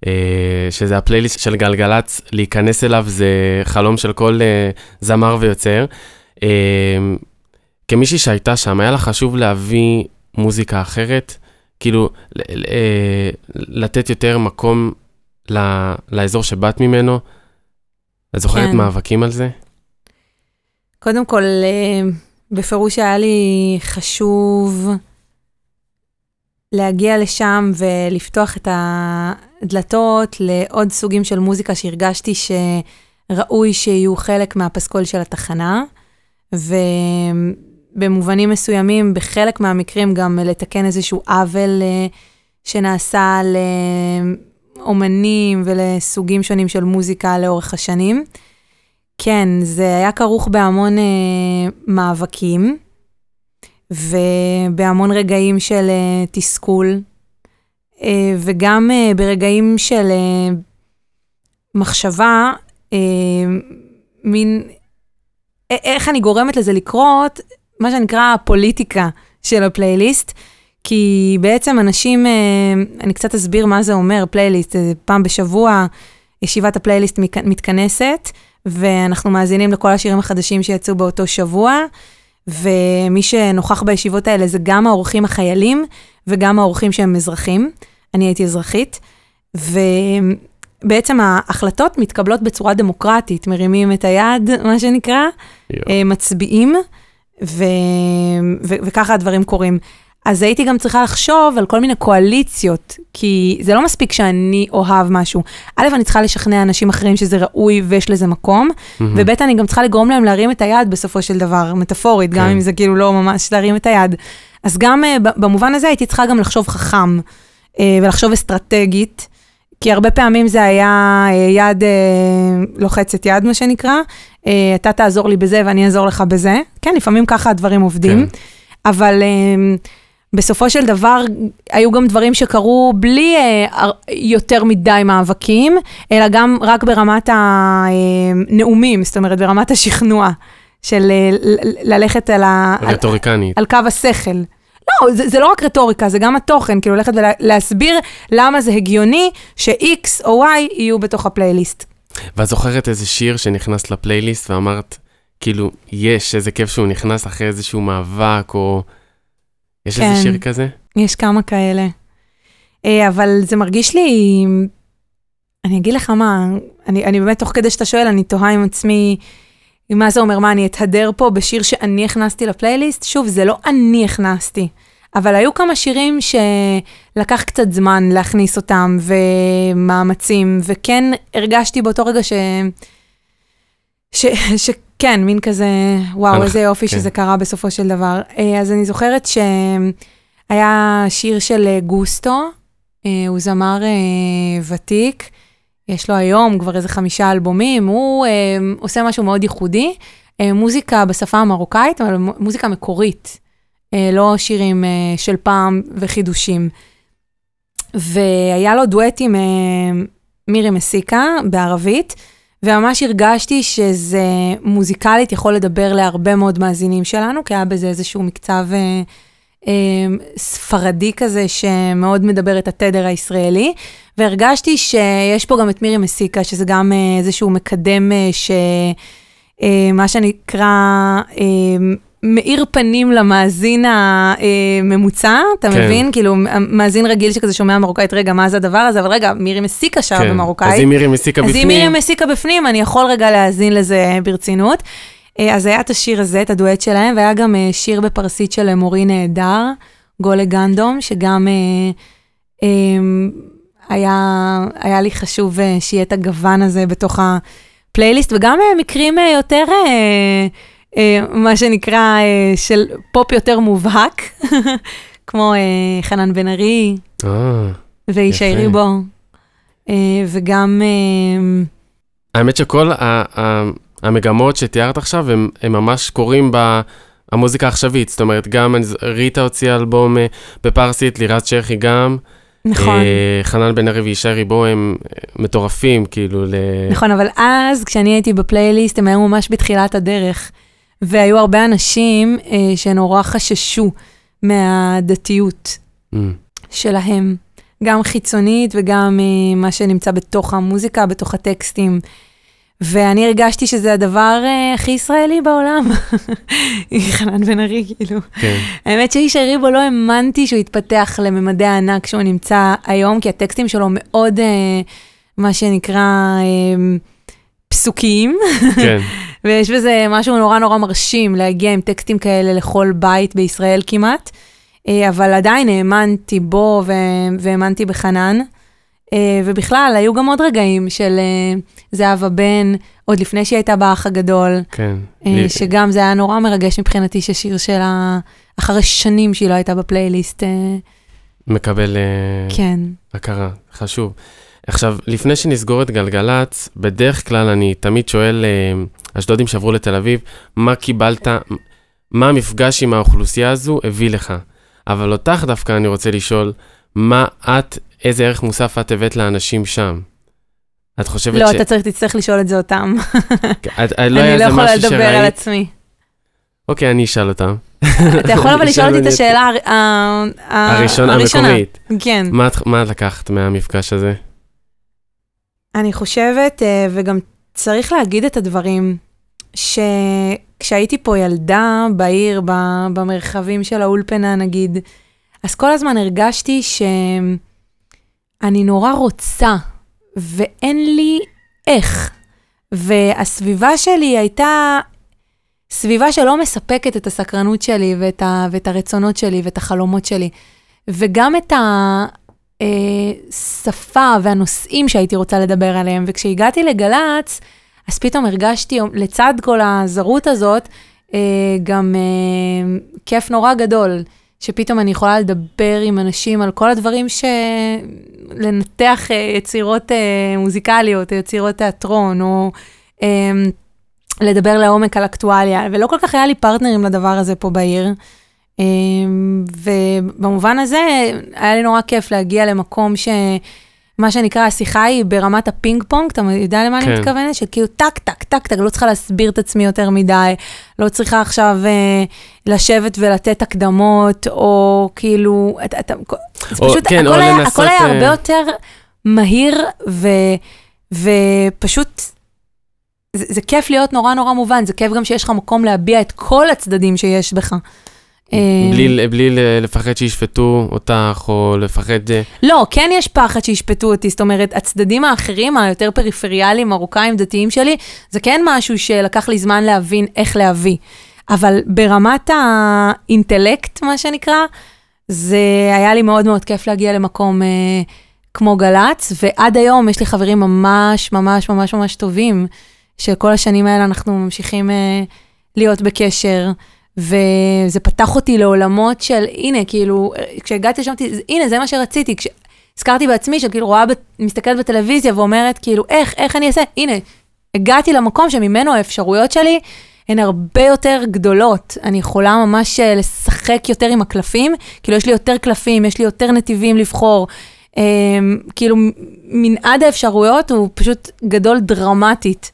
אה, שזה הפלייליסט של גלגלצ, להיכנס אליו זה חלום של כל אה, זמר ויוצר. אה, כמישהי שהייתה שם, היה לך חשוב להביא מוזיקה אחרת? כאילו, ל- ל- אה, לתת יותר מקום ל- לאזור שבאת ממנו? את זוכרת כן. מאבקים על זה? קודם כל, אה, בפירוש היה לי חשוב להגיע לשם ולפתוח את הדלתות לעוד סוגים של מוזיקה שהרגשתי שראוי שיהיו חלק מהפסקול של התחנה, ובמובנים מסוימים, בחלק מהמקרים גם לתקן איזשהו עוול אה, שנעשה לאומנים ולסוגים שונים של מוזיקה לאורך השנים. כן, זה היה כרוך בהמון אה, מאבקים, ובהמון רגעים של אה, תסכול, אה, וגם אה, ברגעים של אה, מחשבה, אה, מין, א- איך אני גורמת לזה לקרות, מה שנקרא הפוליטיקה של הפלייליסט. כי בעצם אנשים, אה, אני קצת אסביר מה זה אומר פלייליסט, זה פעם בשבוע ישיבת הפלייליסט מתכנסת, ואנחנו מאזינים לכל השירים החדשים שיצאו באותו שבוע, ומי שנוכח בישיבות האלה זה גם האורחים החיילים וגם האורחים שהם אזרחים. אני הייתי אזרחית, ובעצם ההחלטות מתקבלות בצורה דמוקרטית, מרימים את היד, מה שנקרא, יו. אה, מצביעים, ו... ו... וככה הדברים קורים. אז הייתי גם צריכה לחשוב על כל מיני קואליציות, כי זה לא מספיק שאני אוהב משהו. א', אני צריכה לשכנע אנשים אחרים שזה ראוי ויש לזה מקום, מהמם. וב', אני גם צריכה לגרום להם להרים את היד בסופו של דבר, מטאפורית, גם כן. אם זה כאילו לא ממש להרים את היד. אז גם ב- במובן הזה הייתי צריכה גם לחשוב חכם אה, ולחשוב אסטרטגית, כי הרבה פעמים זה היה אה, יד אה, לוחצת יד, מה שנקרא. אה, אתה תעזור לי בזה ואני אעזור לך בזה. כן, לפעמים ככה הדברים עובדים. כן. אבל אה, בסופו של דבר, היו גם דברים שקרו בלי אה, יותר מדי מאבקים, אלא גם רק ברמת הנאומים, זאת אומרת, ברמת השכנוע, של ללכת על, ה, על, רטוריקנית. על קו השכל. לא, זה, זה לא רק רטוריקה, זה גם התוכן, כאילו ללכת ולהסביר למה זה הגיוני ש-X או Y יהיו בתוך הפלייליסט. ואת זוכרת איזה שיר שנכנס לפלייליסט ואמרת, כאילו, יש, איזה כיף שהוא נכנס אחרי איזשהו מאבק, או... יש איזה כן. שיר כזה? יש כמה כאלה. אה, אבל זה מרגיש לי, אני אגיד לך מה, אני, אני באמת, תוך כדי שאתה שואל, אני תוהה עם עצמי, מה זה אומר, מה, אני אתהדר פה בשיר שאני הכנסתי לפלייליסט? שוב, זה לא אני הכנסתי, אבל היו כמה שירים שלקח קצת זמן להכניס אותם, ומאמצים, וכן הרגשתי באותו רגע ש... ש, שכן, מין כזה, וואו, איזה יופי כן. שזה קרה בסופו של דבר. אה, אז אני זוכרת שהיה שיר של אה, גוסטו, אה, הוא זמר ותיק, יש לו היום כבר איזה חמישה אלבומים, הוא עושה משהו מאוד ייחודי, מוזיקה בשפה המרוקאית, אבל מו- מוזיקה מקורית, לא שירים אה, של פעם וחידושים. והיה לו דואט עם אה, מירי מסיקה בערבית, וממש הרגשתי שזה מוזיקלית יכול לדבר להרבה מאוד מאזינים שלנו, כי היה בזה איזשהו מקצב אה, אה, ספרדי כזה שמאוד מדבר את התדר הישראלי, והרגשתי שיש פה גם את מירי מסיקה, שזה גם אה, איזשהו מקדם אה, ש... אה, מה שנקרא, אה, מאיר פנים למאזין הממוצע, אתה כן. מבין? כאילו, מאזין רגיל שכזה שומע מרוקאית, רגע, מה זה הדבר הזה? אבל רגע, מירי מסיקה שרה כן. במרוקאית. אז אם מירי מסיקה אז אם מירי בפנים, מסיקה בפנים, אני יכול רגע להאזין לזה ברצינות. אה, אז היה את השיר הזה, את הדואט שלהם, והיה גם אה, שיר בפרסית של מורי נהדר, גולה גנדום, שגם אה, אה, היה, היה לי חשוב אה, שיהיה את הגוון הזה בתוך הפלייליסט, וגם אה, מקרים אה, יותר, אה, אה, מה שנקרא, אה, של פופ יותר מובהק, כמו אה, חנן בן ארי אה, וישי. ריבו, אה, וגם... אה, האמת שכל ה- ה- המגמות שתיארת עכשיו, הם הם ממש קורים במוזיקה העכשווית. זאת אומרת, גם ריטה הוציאה אלבום אה, בפרסית, לירז צ'רחי גם. נכון. אה, חנן בן ארי וישי ריבו הם אה, מטורפים, כאילו, ל... נכון, אבל אז, כשאני הייתי בפלייליסט, הם היו ממש בתחילת הדרך, והיו הרבה אנשים אה, שנורא חששו מהדתיות Mm, שלהם, גם חיצונית וגם אה, מה שנמצא בתוך המוזיקה, בתוך הטקסטים. ואני הרגשתי שזה הדבר אה, הכי ישראלי בעולם. חנן בן ארי, כאילו. כן. האמת שאיש הריבו לא האמנתי שהוא יתפתח לממדי הענק שהוא נמצא היום, כי הטקסטים שלו מאוד, אה, מה שנקרא, אה, פסוקיים, כן, ויש בזה משהו נורא נורא מרשים להגיע עם טקסטים כאלה לכל בית בישראל כמעט, אה, אבל עדיין האמנתי בו והאמנתי בחנן. אה, ובכלל, היו גם עוד רגעים של אה, זהבה בן, עוד לפני שהיא הייתה באח הגדול. כן. שגם זה היה נורא מרגש מבחינתי ששיר שלה, אחרי שנים שהיא לא הייתה בפלייליסט, מקבל כן. הכרה, חשוב. עכשיו, לפני שנסגור את גלגלצ, בדרך כלל אני תמיד שואל אה, אשדודים שעברו לתל אביב, מה קיבלת, מה המפגש עם האוכלוסייה הזו הביא לך. אבל אותך דווקא אני רוצה לשאול, מה את, איזה ערך מוסף את הבאת לאנשים שם? את חושבת לא, ש... אתה צריך, תצטרך לשאול את זה אותם. את, את, לא היה אני לא יכולה לדבר על שראית? עצמי. אוקיי, אני אשאל אותם. אתה יכול אבל לשאול אותי את השאלה הר- ה- ה- הראשון, אה, הראשונה. המקורית. כן. מה את- מה את לקחת מהמפגש הזה? אני חושבת, אה, וגם צריך להגיד את הדברים, שכשהייתי פה ילדה בעיר, במרחבים של האולפנה נגיד, אז כל הזמן הרגשתי שאני נורא רוצה, ואין לי איך. והסביבה שלי הייתה סביבה שלא מספקת את הסקרנות שלי ואת, ה, ואת הרצונות שלי ואת החלומות שלי. וגם את השפה והנושאים שהייתי רוצה לדבר עליהם. וכשהגעתי לגל"צ, אז פתאום הרגשתי, לצד כל הזרות הזאת, אה, גם אה, כיף נורא גדול, שפתאום אני יכולה לדבר עם אנשים על כל הדברים ש... לנתח אה, יצירות אה, מוזיקליות, יצירות תיאטרון, או אה, לדבר לעומק על אקטואליה, ולא כל כך היה לי פרטנרים לדבר הזה פה בעיר. אה, ובמובן הזה, היה לי נורא כיף להגיע למקום ש... מה שנקרא, השיחה היא ברמת הפינג פונג, אתה יודע למה כן. אני מתכוונת? שכאילו טק, טק, טק, טק, לא צריכה להסביר את עצמי יותר מדי, לא צריכה עכשיו אה, לשבת ולתת הקדמות, או כאילו, אתה, אתה, זה או- פשוט, כן, הכל, היה, לנסות, הכל היה אה, הרבה יותר מהיר, ו, ופשוט, זה, זה כיף להיות נורא נורא מובן, זה כיף גם שיש לך מקום להביע את כל הצדדים שיש בך. אה, בלי, בלי לפחד שישפטו אותך, או לפחד... אה, לא, כן יש פחד שישפטו אותי, זאת אומרת, הצדדים האחרים, היותר פריפריאליים, מרוקאים, דתיים שלי, זה כן משהו שלקח לי זמן להבין איך להביא. אבל ברמת האינטלקט, מה שנקרא, זה היה לי מאוד מאוד כיף להגיע למקום אה, כמו גל"צ, ועד היום יש לי חברים ממש ממש ממש ממש טובים, שכל השנים האלה אנחנו ממשיכים אה, להיות בקשר, וזה פתח אותי לעולמות של, הנה, כאילו, כשהגעתי לשם, הנה, זה מה שרציתי. כשהזכרתי בעצמי, שכאילו רואה, מסתכלת בטלוויזיה ואומרת, כאילו, איך, איך אני אעשה? הנה, הגעתי למקום שממנו האפשרויות שלי הן הרבה יותר גדולות. אני יכולה ממש אה, לשחק יותר עם הקלפים, כאילו יש לי יותר קלפים, יש לי יותר נתיבים לבחור. אה, כאילו מנעד האפשרויות הוא פשוט גדול דרמטית,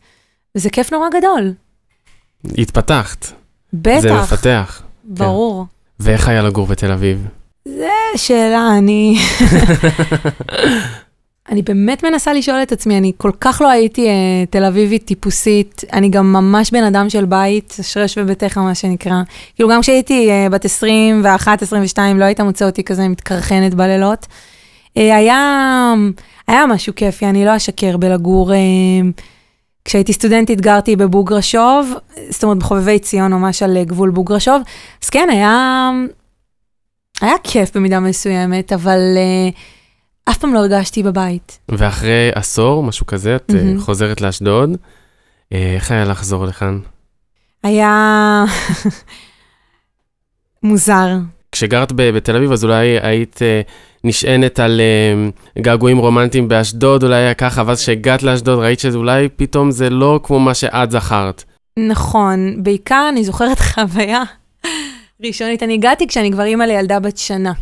וזה כיף נורא גדול. התפתחת. בטח. זה מפתח. ברור. כן. ואיך היה לגור בתל אביב? זה שאלה, אני... אני באמת מנסה לשאול את עצמי, אני כל כך לא הייתי אה, תל אביבית טיפוסית, אני גם ממש בן אדם של בית, אשרש וביתך, מה שנקרא. כאילו, גם כשהייתי אה, בת 21, 22, לא היית מוצא אותי כזה מתקרחנת בלילות. אה, היה, היה משהו כיפי, אני לא אשקר בלגור. אה, כשהייתי סטודנטית גרתי בבוגרשוב, זאת אומרת בחובבי ציון, ממש על גבול בוגרשוב. אז כן, היה, היה כיף במידה מסוימת, אבל... אה, אף פעם לא הרגשתי בבית. ואחרי עשור, משהו כזה, את mm-hmm. חוזרת לאשדוד. אה, איך היה לחזור לכאן? היה מוזר. כשגרת בתל אביב, אז אולי היית uh, נשענת על uh, געגועים רומנטיים באשדוד, אולי היה ככה, ואז כשהגעת לאשדוד ראית שאולי פתאום זה לא כמו מה שאת זכרת. נכון, בעיקר אני זוכרת חוויה ראשונית. אני הגעתי כשאני כבר אימא לילדה בת שנה.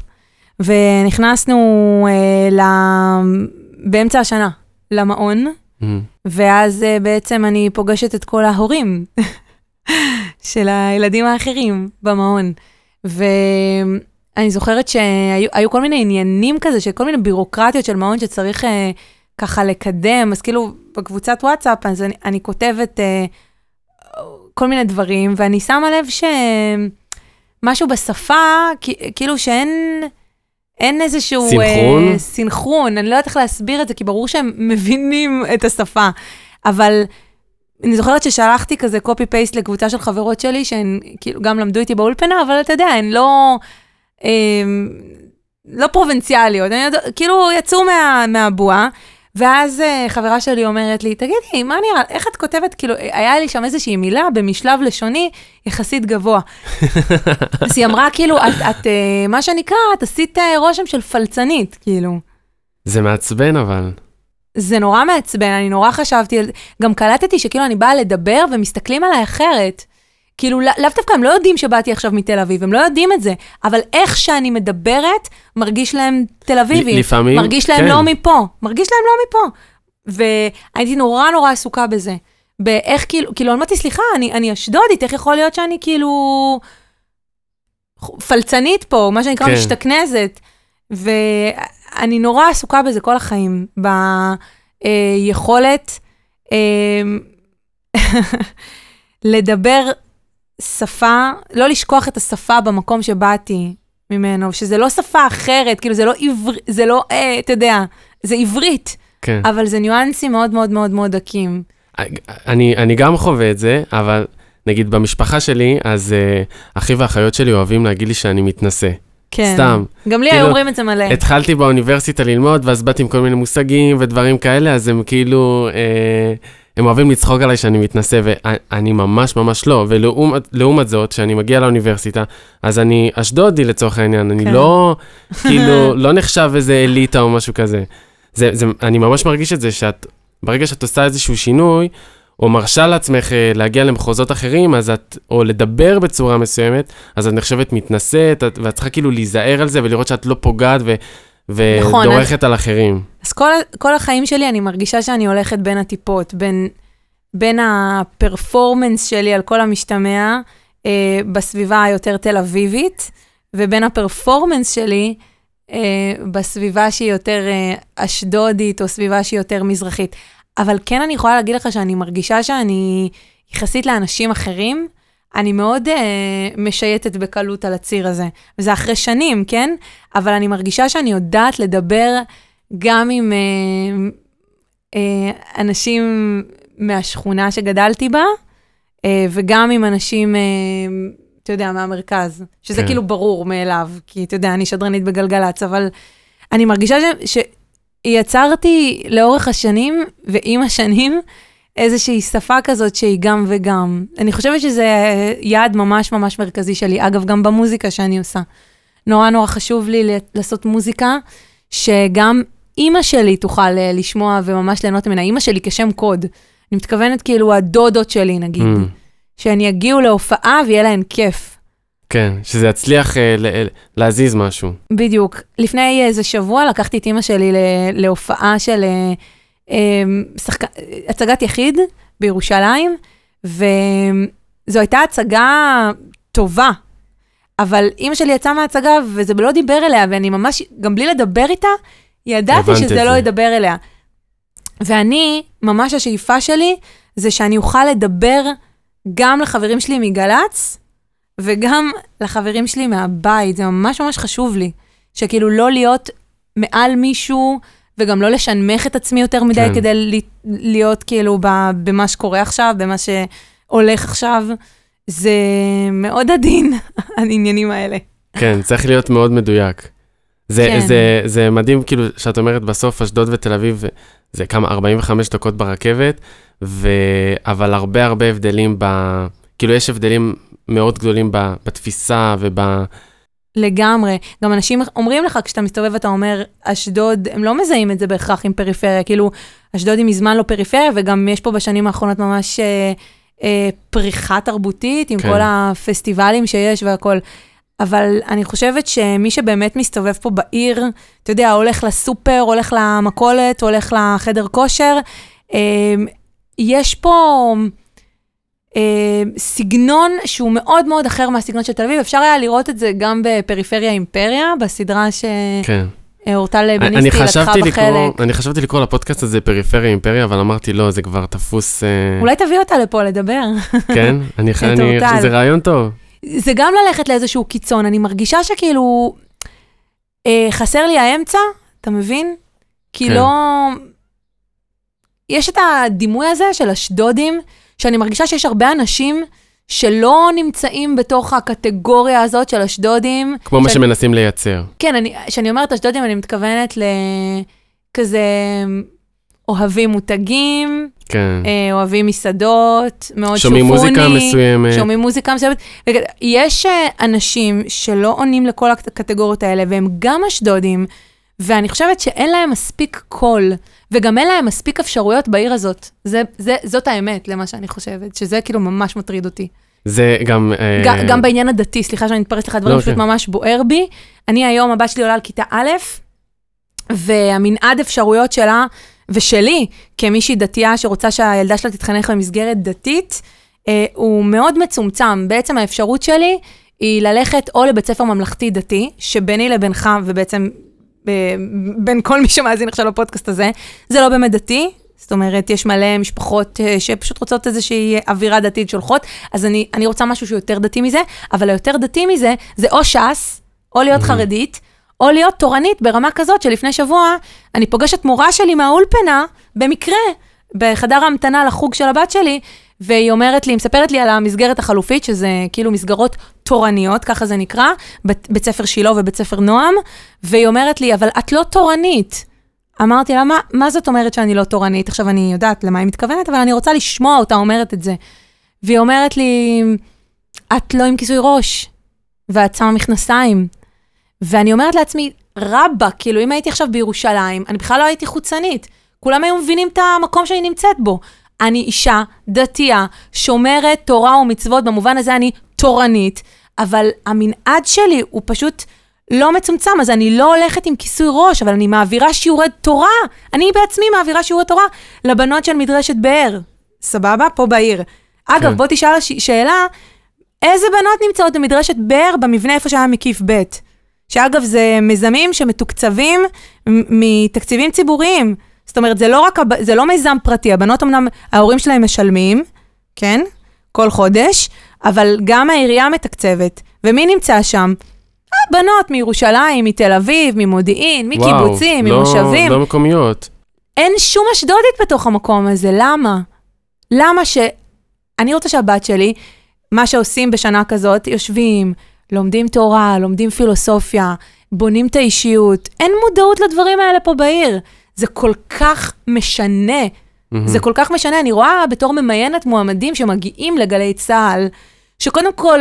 ונכנסנו אה, ל... באמצע השנה למעון, mm-hmm. ואז אה, בעצם אני פוגשת את כל ההורים של הילדים האחרים במעון. ואני זוכרת שהיו כל מיני עניינים כזה, של כל מיני בירוקרטיות של מעון שצריך אה, ככה לקדם, אז כאילו בקבוצת וואטסאפ, אז אני, אני כותבת אה, כל מיני דברים, ואני שמה לב שמשהו בשפה, כאילו שאין... אין איזשהו... סינכרון? אה, סינכרון, אני לא יודעת איך להסביר את זה, כי ברור שהם מבינים את השפה. אבל אני זוכרת ששלחתי כזה קופי-פייסט לקבוצה של חברות שלי, שהן כאילו גם למדו איתי באולפנה, אבל אתה יודע, הן לא... אה, לא פרובינציאליות, כאילו יצאו מה, מהבועה, ואז uh, חברה שלי אומרת לי, תגידי, מה נראה, איך את כותבת, כאילו, היה לי שם איזושהי מילה במשלב לשוני יחסית גבוה. אז היא אמרה, כאילו, את, את uh, מה שנקרא, את עשית uh, רושם של פלצנית, כאילו. זה מעצבן, אבל. זה נורא מעצבן, אני נורא חשבתי, גם קלטתי שכאילו אני באה לדבר ומסתכלים עליי אחרת. כאילו, לאו דווקא הם לא יודעים שבאתי עכשיו מתל אביב, הם לא יודעים את זה, אבל איך שאני מדברת, מרגיש להם תל אביבי. לפעמים, מרגיש להם כן. לא מפה, מרגיש להם לא מפה. והייתי נורא נורא עסוקה בזה. באיך כאילו, כאילו, אמרתי, סליחה, אני, אני אשדודית, איך יכול להיות שאני כאילו פלצנית פה, מה שנקרא כן. משתכנזת. ואני נורא עסוקה בזה כל החיים, ביכולת אה, לדבר שפה, לא לשכוח את השפה במקום שבאתי ממנו, שזה לא שפה אחרת, כאילו זה לא עברית, זה לא, אה, אתה יודע, זה עברית, כן. אבל זה ניואנסים מאוד מאוד מאוד מאוד דקים. אני, אני גם חווה את זה, אבל נגיד במשפחה שלי, אז uh, אחי ואחיות שלי אוהבים להגיד לי שאני מתנשא. כן. סתם. גם לי כאילו, היו אומרים את זה מלא. התחלתי באוניברסיטה ללמוד, ואז באתי עם כל מיני מושגים ודברים כאלה, אז הם כאילו... אה, הם אוהבים לצחוק עליי שאני מתנשא, ואני ממש ממש לא. ולעומת זאת, כשאני מגיע לאוניברסיטה, אז אני אשדודי לצורך העניין, אני כן. לא, כאילו, לא נחשב איזה אליטה או משהו כזה. זה, זה, אני ממש מרגיש את זה, שאת, ברגע שאת עושה איזשהו שינוי, או מרשה לעצמך אה, להגיע למחוזות אחרים, אז את, או לדבר בצורה מסוימת, אז את נחשבת מתנשאת, ואת צריכה כאילו להיזהר על זה ולראות שאת לא פוגעת ו, נכון, ודורכת נכון, על אחרים. אז כל, כל החיים שלי אני מרגישה שאני הולכת בין הטיפות, בין, בין הפרפורמנס שלי על כל המשתמע אה, בסביבה היותר תל אביבית, ובין הפרפורמנס שלי אה, בסביבה שהיא יותר אה, אשדודית, או סביבה שהיא יותר מזרחית. אבל כן אני יכולה להגיד לך שאני מרגישה שאני, יחסית לאנשים אחרים, אני מאוד uh, משייטת בקלות על הציר הזה. וזה אחרי שנים, כן? אבל אני מרגישה שאני יודעת לדבר גם עם uh, uh, אנשים מהשכונה שגדלתי בה, uh, וגם עם אנשים, uh, אתה יודע, מהמרכז, שזה כן. כאילו ברור מאליו, כי אתה יודע, אני שדרנית בגלגלצ, אבל אני מרגישה ש... שיצרתי לאורך השנים ועם השנים, איזושהי שפה כזאת שהיא גם וגם. אני חושבת שזה יעד ממש ממש מרכזי שלי. אגב, גם במוזיקה שאני עושה. נורא נורא חשוב לי לעשות מוזיקה שגם אימא שלי תוכל אה, לשמוע וממש ליהנות ממנה. אימא שלי כשם קוד. אני מתכוונת כאילו הדודות שלי, נגיד. Mm. שהן יגיעו להופעה ויהיה להן כיף. כן, שזה יצליח אה, ל- להזיז משהו. בדיוק. לפני איזה שבוע לקחתי את אימא שלי להופעה של אה, אה, שחק... הצגת יחיד בירושלים, וזו הייתה הצגה טובה, אבל אימא שלי יצאה מההצגה וזה לא דיבר אליה, ואני ממש, גם בלי לדבר איתה, ידעתי שזה לא ידבר אליה. ואני, ממש השאיפה שלי, זה שאני אוכל לדבר גם לחברים שלי מגל"צ, וגם לחברים שלי מהבית, זה ממש ממש חשוב לי. שכאילו לא להיות מעל מישהו, וגם לא לשנמך את עצמי יותר מדי כן. כדי להיות כאילו במה שקורה עכשיו, במה שהולך עכשיו. זה מאוד עדין, העניינים האלה. כן, צריך להיות מאוד מדויק. זה, כן. זה, זה מדהים, כאילו, שאת אומרת בסוף, אשדוד ותל אביב, זה כמה, 45 דקות ברכבת, ו... אבל הרבה הרבה הבדלים ב... כאילו, יש הבדלים מאוד גדולים ב... בתפיסה וב... לגמרי. גם אנשים אומרים לך, כשאתה מסתובב ואתה אומר, אשדוד, הם לא מזהים את זה בהכרח עם פריפריה, כאילו, אשדוד היא מזמן לא פריפריה, וגם יש פה בשנים האחרונות ממש אה, אה, פריחה תרבותית, עם כן. כל הפסטיבלים שיש והכול. אבל אני חושבת שמי שבאמת מסתובב פה בעיר, אתה יודע, הולך לסופר, הולך למכולת, הולך לחדר כושר, אה, יש פה אה, סגנון שהוא מאוד מאוד אחר מהסגנון של תל אביב. אפשר היה לראות את זה גם בפריפריה אימפריה, בסדרה ש... כן. אורטל בניסטי לקחה בחלק. אני חשבתי לקרוא לפודקאסט הזה פריפריה אימפריה, אבל אמרתי, לא, זה כבר תפוס... אה... אולי תביא אותה לפה לדבר. כן? אני חושב שזה רעיון טוב. זה גם ללכת לאיזשהו קיצון, אני מרגישה שכאילו אה, חסר לי האמצע, אתה מבין? כי כן. לא... יש את הדימוי הזה של אשדודים, שאני מרגישה שיש הרבה אנשים שלא נמצאים בתוך הקטגוריה הזאת של אשדודים. כמו שאני... מה שמנסים לייצר. כן, כשאני אומרת אשדודים, אני מתכוונת לכזה אוהבים מותגים, כן. אה, אוהבים מסעדות, מאוד שופוני. שומעים מוזיקה מסוימת. שומעים מוזיקה מסוימת. יש אה, אנשים שלא עונים לכל הקטגוריות האלה, והם גם אשדודים, ואני חושבת שאין להם מספיק קול, וגם אין להם מספיק אפשרויות בעיר הזאת. זה, זה, זאת האמת, למה שאני חושבת, שזה כאילו ממש מטריד אותי. זה גם... גם, uh... גם בעניין הדתי, סליחה שאני מתפרצת לך דברים, לא, פשוט כן. ממש בוער בי. אני היום, הבת שלי עולה על כיתה א', והמנעד אפשרויות שלה ושלי, כמישהי דתייה שרוצה שהילדה שלה תתחנך במסגרת דתית, אה, הוא מאוד מצומצם. בעצם האפשרות שלי היא ללכת או לבית ספר ממלכתי דתי, שביני לבינך, ובעצם אה, בין כל מי שמאזין עכשיו לפודקאסט הזה, זה לא באמת דתי. זאת אומרת, יש מלא משפחות אה, שפשוט רוצות איזושהי אווירה דתית שולחות, אז אני, אני רוצה משהו שהוא יותר דתי מזה, אבל היותר דתי מזה, זה או ש"ס, או להיות mm-hmm. חרדית, או להיות תורנית ברמה כזאת שלפני שבוע אני פוגשת מורה שלי מהאולפנה, במקרה, בחדר ההמתנה לחוג של הבת שלי, והיא אומרת לי, היא מספרת לי על המסגרת החלופית, שזה כאילו מסגרות תורניות, ככה זה נקרא, בית, בית ספר שילה ובית ספר נועם, והיא אומרת לי, אבל את לא תורנית. אמרתי לה, מה, מה זאת אומרת שאני לא תורנית? עכשיו, אני יודעת למה היא מתכוונת, אבל אני רוצה לשמוע אותה אומרת את זה. והיא אומרת לי, את לא עם כיסוי ראש, ואת שמה מכנסיים. ואני אומרת לעצמי, רבאק, כאילו, אם הייתי עכשיו בירושלים, אני בכלל לא הייתי חוצנית. כולם היו מבינים את המקום שאני נמצאת בו. אני אישה דתייה, שומרת תורה ומצוות, במובן הזה אני תורנית, אבל המנעד שלי הוא פשוט לא מצומצם, אז אני לא הולכת עם כיסוי ראש, אבל אני מעבירה שיעורי תורה. אני בעצמי מעבירה שיעורי תורה לבנות של מדרשת באר. סבבה? פה בעיר. אגב, כן. בוא תשאל שאלה, איזה בנות נמצאות במדרשת באר במבנה איפה שהיה מקיף ב'? שאגב, זה מיזמים שמתוקצבים מתקציבים ציבוריים. זאת אומרת, זה לא רק, זה לא מיזם פרטי, הבנות אמנם, ההורים שלהם משלמים, כן? כל חודש, אבל גם העירייה מתקצבת. ומי נמצא שם? הבנות מירושלים, מתל אביב, ממודיעין, מקיבוצים, וואו, ממושבים. לא, לא מקומיות. אין שום אשדודית בתוך המקום הזה, למה? למה ש... אני רוצה שהבת שלי, מה שעושים בשנה כזאת, יושבים, לומדים תורה, לומדים פילוסופיה, בונים את האישיות. אין מודעות לדברים האלה פה בעיר. זה כל כך משנה מהמם. זה כל כך משנה, אני רואה בתור ממיינת מועמדים שמגיעים לגלי צה"ל, שקודם כל,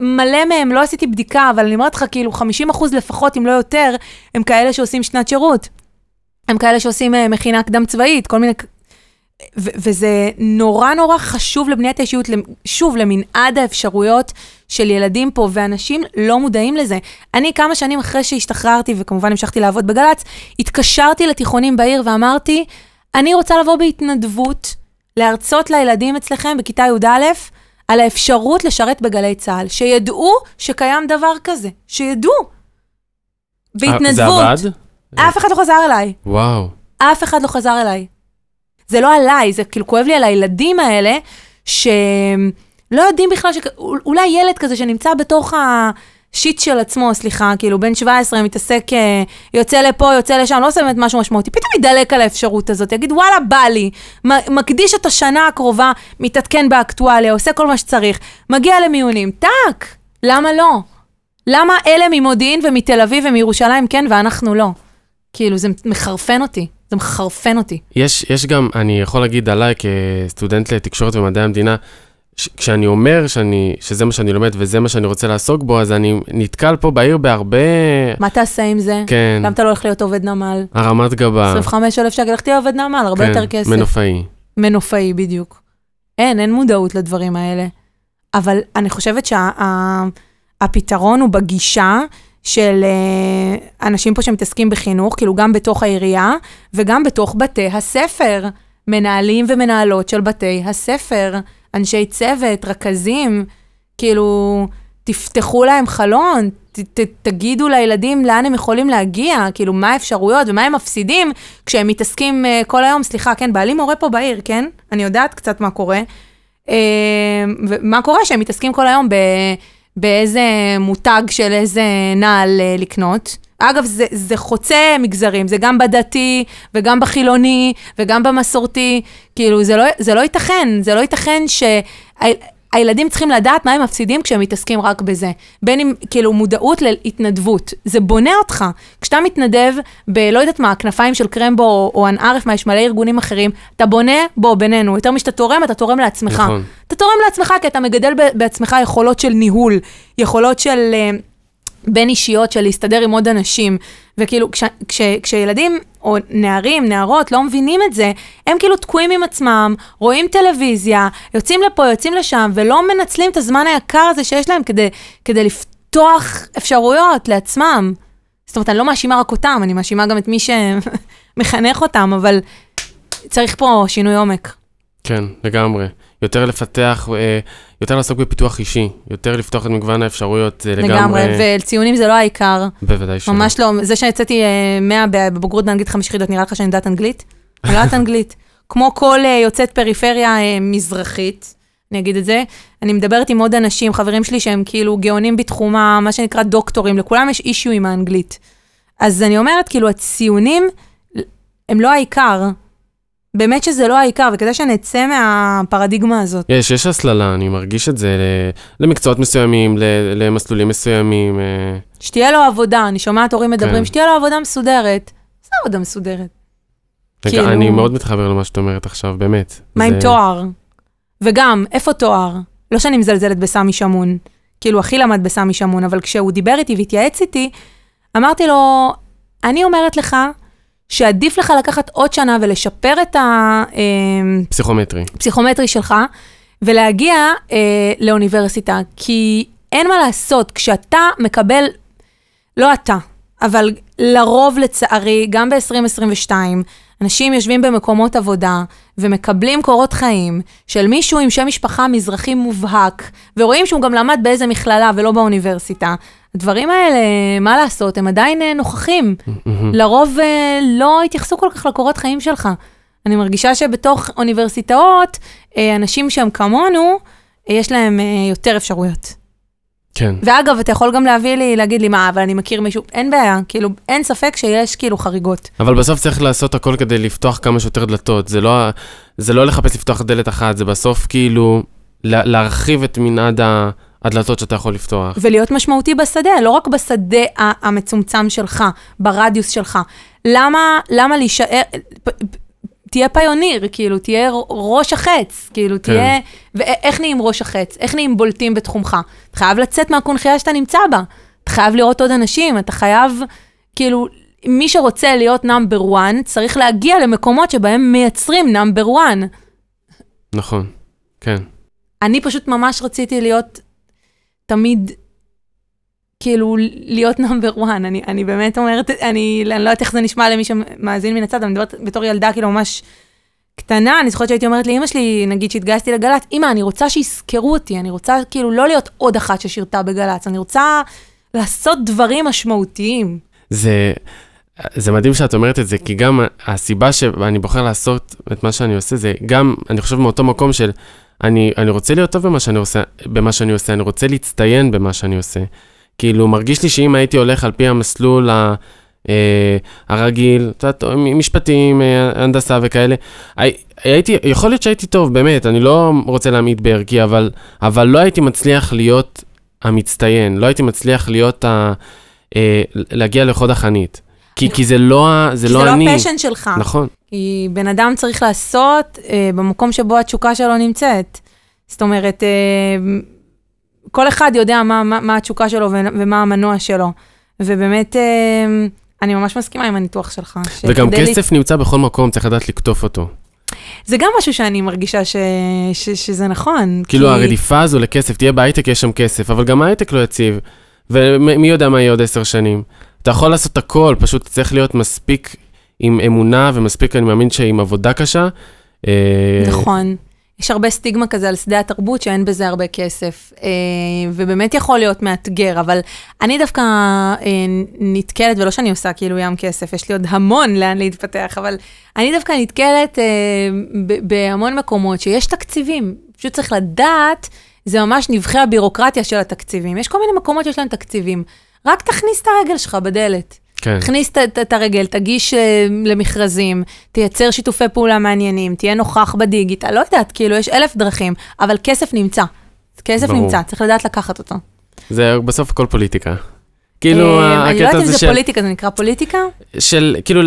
מלא מהם, לא עשיתי בדיקה, אבל אני אומרת לך, כאילו, 50 אחוז לפחות, אם לא יותר, הם כאלה שעושים שנת שירות. הם כאלה שעושים אה, מכינה קדם צבאית, כל מיני... ו- וזה נורא נורא חשוב לבניית האישיות, שוב, למנעד האפשרויות של ילדים פה, ואנשים לא מודעים לזה. אני כמה שנים אחרי שהשתחררתי, וכמובן המשכתי לעבוד בגל"צ, התקשרתי לתיכונים בעיר ואמרתי, אני רוצה לבוא בהתנדבות, להרצות לילדים אצלכם בכיתה י"א, על האפשרות לשרת בגלי צה"ל, שידעו שקיים דבר כזה, שידעו. בהתנדבות. אה, זה עבד? אף אחד לא חזר אליי. וואו. אף אחד לא חזר אליי. זה לא עליי, זה כאילו כואב לי על הילדים האלה, שלא יודעים בכלל, ש... אולי ילד כזה שנמצא בתוך השיט של עצמו, סליחה, כאילו בן 17 מתעסק, אה, יוצא לפה, יוצא לשם, לא עושה באמת משהו משמעותי, פתאום ידלק על האפשרות הזאת, יגיד וואלה בא לי, מקדיש את השנה הקרובה, מתעדכן באקטואליה, עושה כל מה שצריך, מגיע למיונים, טאק, למה לא? למה אלה ממודיעין ומתל אביב ומירושלים כן ואנחנו לא? כאילו, זה מחרפן אותי, זה מחרפן אותי. יש, יש גם, אני יכול להגיד עליי כסטודנט לתקשורת ומדעי המדינה, ש- כשאני אומר שאני, שזה מה שאני לומד וזה מה שאני רוצה לעסוק בו, אז אני נתקל פה בעיר בהרבה... מה תעשה עם זה? כן, למה אתה לא הולך להיות עובד נמל? הרמת גבה. 25,000 שקל, לך תהיה עובד נמל, הרבה כן, יותר כסף. מנופאי. מנופאי, בדיוק. אין, אין מודעות לדברים האלה. אבל אני חושבת שהפתרון הוא בגישה של אה, אנשים פה שמתעסקים בחינוך, כאילו גם בתוך העירייה וגם בתוך בתי הספר. מנהלים ומנהלות של בתי הספר, אנשי צוות, רכזים, כאילו, תפתחו להם חלון, ת, ת, תגידו לילדים לאן הם יכולים להגיע, כאילו, מה האפשרויות ומה הם מפסידים כשהם מתעסקים uh, כל היום, סליחה, כן, בעלי מורה פה בעיר, כן? אני יודעת קצת מה קורה. Uh, ומה קורה שהם מתעסקים כל היום ב, באיזה מותג של איזה נעל uh, לקנות. אגב, זה, זה חוצה מגזרים, זה גם בדתי, וגם בחילוני, וגם במסורתי. כאילו, זה לא, זה לא ייתכן, זה לא ייתכן שהילדים צריכים לדעת מה הם מפסידים כשהם מתעסקים רק בזה. בין אם, כאילו, מודעות להתנדבות. זה בונה אותך. כשאתה מתנדב ב, לא יודעת מה, כנפיים של קרמבו או, או אנערף, מה, יש מלא ארגונים אחרים, אתה בונה, בוא, בינינו, יותר משאתה תורם, אתה תורם לעצמך. נכון. אתה תורם לעצמך כי אתה מגדל בעצמך יכולות של ניהול, יכולות של... אה, בין אישיות של להסתדר עם עוד אנשים. וכאילו, כש, כש, כשילדים או נערים, נערות, לא מבינים את זה, הם כאילו תקועים עם עצמם, רואים טלוויזיה, יוצאים לפה, יוצאים לשם, ולא מנצלים את הזמן היקר הזה שיש להם כדי, כדי לפתוח אפשרויות לעצמם. זאת אומרת, אני לא מאשימה רק אותם, אני מאשימה גם את מי שמחנך אותם, אבל צריך פה שינוי עומק. כן, לגמרי. יותר לפתח, אה, יותר לעסוק בפיתוח אישי, יותר לפתוח את מגוון האפשרויות, זה לגמרי... לגמרי, וציונים זה לא העיקר. בוודאי שלא. ממש לא, זה שיצאתי אה, 100 בבגרות באנגלית חמש יחידות, נראה לך שאני יודעת אנגלית? אני לא יודעת אנגלית. כמו כל אה, יוצאת פריפריה אה, מזרחית, אני אגיד את זה, אני מדברת עם עוד אנשים, חברים שלי שהם כאילו גאונים בתחומם, מה שנקרא דוקטורים, לכולם יש אישיו עם האנגלית. אז אני אומרת, כאילו, הציונים הם לא העיקר. באמת שזה לא העיקר, וכדי שנצא מהפרדיגמה הזאת. יש, יש הסללה, אני מרגיש את זה למקצועות מסוימים, למסלולים מסוימים. אה, שתהיה לו עבודה, אני שומעת הורים מדברים, כן. שתהיה לו עבודה מסודרת. זה עבודה מסודרת. רגע, כאילו- אני מאוד מתחבר למה שאת אומרת עכשיו, באמת. מה עם זה- תואר? וגם, איפה תואר? לא שאני מזלזלת בסמי שמון, כאילו, אחי למד בסמי שמון, אבל כשהוא דיבר איתי והתייעץ איתי, אמרתי לו, אני אומרת לך שעדיף לך לקחת עוד שנה ולשפר את פסיכומטרי. הפסיכומטרי שלך, ולהגיע אה, לאוניברסיטה, כי אין מה לעשות, כשאתה מקבל, לא אתה, אבל לרוב לצערי, גם ב-2022, אנשים יושבים במקומות עבודה ומקבלים קורות חיים של מישהו עם שם משפחה מזרחי מובהק, ורואים שהוא גם למד באיזה מכללה ולא באוניברסיטה. הדברים האלה, מה לעשות, הם עדיין אה, נוכחים. לרוב אה, לא התייחסו כל כך לקורות חיים שלך. אני מרגישה שבתוך אוניברסיטאות, אה, אנשים שהם כמונו, יש להם יותר אפשרויות. כן. ואגב, אתה יכול גם להביא לי, להגיד לי, מה, אבל אני מכיר מישהו, אין בעיה, כאילו, אין ספק שיש כאילו חריגות. אבל בסוף צריך לעשות הכל כדי לפתוח כמה שיותר דלתות. זה לא, זה לא לחפש לפתוח דלת אחת, זה בסוף כאילו לה, להרחיב את מנעד ה- הדלתות שאתה יכול לפתוח. ולהיות משמעותי בשדה, לא רק בשדה המצומצם שלך, ברדיוס שלך. למה, למה להישאר... תהיה פיוניר, כאילו, תהיה ראש החץ, כאילו, כן. תהיה... ואיך נהיים ראש החץ? איך נהיים בולטים בתחומך? אתה חייב לצאת מהקונכייה שאתה נמצא בה. אתה חייב לראות עוד אנשים, אתה חייב, כאילו, מי שרוצה להיות נאמבר 1, צריך להגיע למקומות שבהם מייצרים נאמבר 1. נכון, כן. אני פשוט ממש רציתי להיות תמיד, כאילו, להיות נאמבר 1. אני, אני באמת אומרת, אני, אני לא יודעת איך זה נשמע למי שמאזין מן הצד, אני מדברת בתור ילדה, כאילו, ממש קטנה, אני זוכרת שהייתי אומרת לאמא שלי, נגיד שהתגייסתי לגל"צ, אמא, אני רוצה שיזכרו אותי, אני רוצה כאילו לא להיות עוד אחת ששירתה בגל"צ, אני רוצה לעשות דברים משמעותיים. זה, זה מדהים שאת אומרת את זה, כי גם הסיבה שאני בוחר לעשות את מה שאני עושה, זה גם, אני חושב מאותו מקום של, אני, אני רוצה להיות טוב במה שאני, עושה, במה שאני עושה, אני רוצה להצטיין במה שאני עושה. כאילו, מרגיש לי שאם הייתי הולך על פי המסלול ה, אה, הרגיל, את יודעת, משפטים, אה, הנדסה וכאלה, הי, הייתי, יכול להיות שהייתי טוב, באמת, אני לא רוצה להמעיט בערכי, אבל, אבל לא הייתי מצליח להיות המצטיין, לא הייתי מצליח להיות ה... אה, להגיע לחוד החנית. כי, כי זה לא, זה כי לא זה אני. לא הפשן שלך. נכון, כי בן אדם צריך לעשות אה, במקום שבו התשוקה שלו נמצאת. זאת אומרת, אה, כל אחד יודע מה, מה, מה התשוקה שלו ומה המנוע שלו. ובאמת, אה, אני ממש מסכימה עם הניתוח שלך. וגם כסף נמצא בכל מקום, צריך לדעת לקטוף אותו. זה גם משהו שאני מרגישה ש... ש... שזה נכון. כאילו כי- הרדיפה הזו לכסף, תהיה בהייטק, יש שם כסף, אבל גם ההייטק לא יציב. ומי יודע מה יהיה עוד עשר שנים. אתה יכול לעשות הכל, פשוט צריך להיות מספיק עם אמונה ומספיק, אני מאמין שעם עבודה קשה. אה, נכון. יש הרבה סטיגמה כזה על שדה התרבות שאין בזה הרבה כסף, אה, ובאמת יכול להיות מאתגר, אבל אני דווקא אה, נתקלת, ולא שאני עושה כאילו ים כסף, יש לי עוד המון לאן להתפתח, אבל אני דווקא נתקלת בהמון מקומות שיש תקציבים, פשוט צריך לדעת, זה ממש נבחי הבירוקרטיה של התקציבים. יש כל מיני מקומות שיש להם תקציבים, רק תכניס את הרגל שלך בדלת. כן, תכניס את- הרגל, תגיש אה, למכרזים, תייצר שיתופי פעולה מעניינים, תהיה נוכח בדיגיטל, לא יודעת, כאילו, יש אלף דרכים, אבל כסף נמצא. כסף ברור. נמצא, צריך לדעת לקחת אותו. זה בסוף הכל פוליטיקה. כאילו, אה, אני לא הקטע יודעת אם הזה זה של... פוליטיקה, זה נקרא פוליטיקה? של כאילו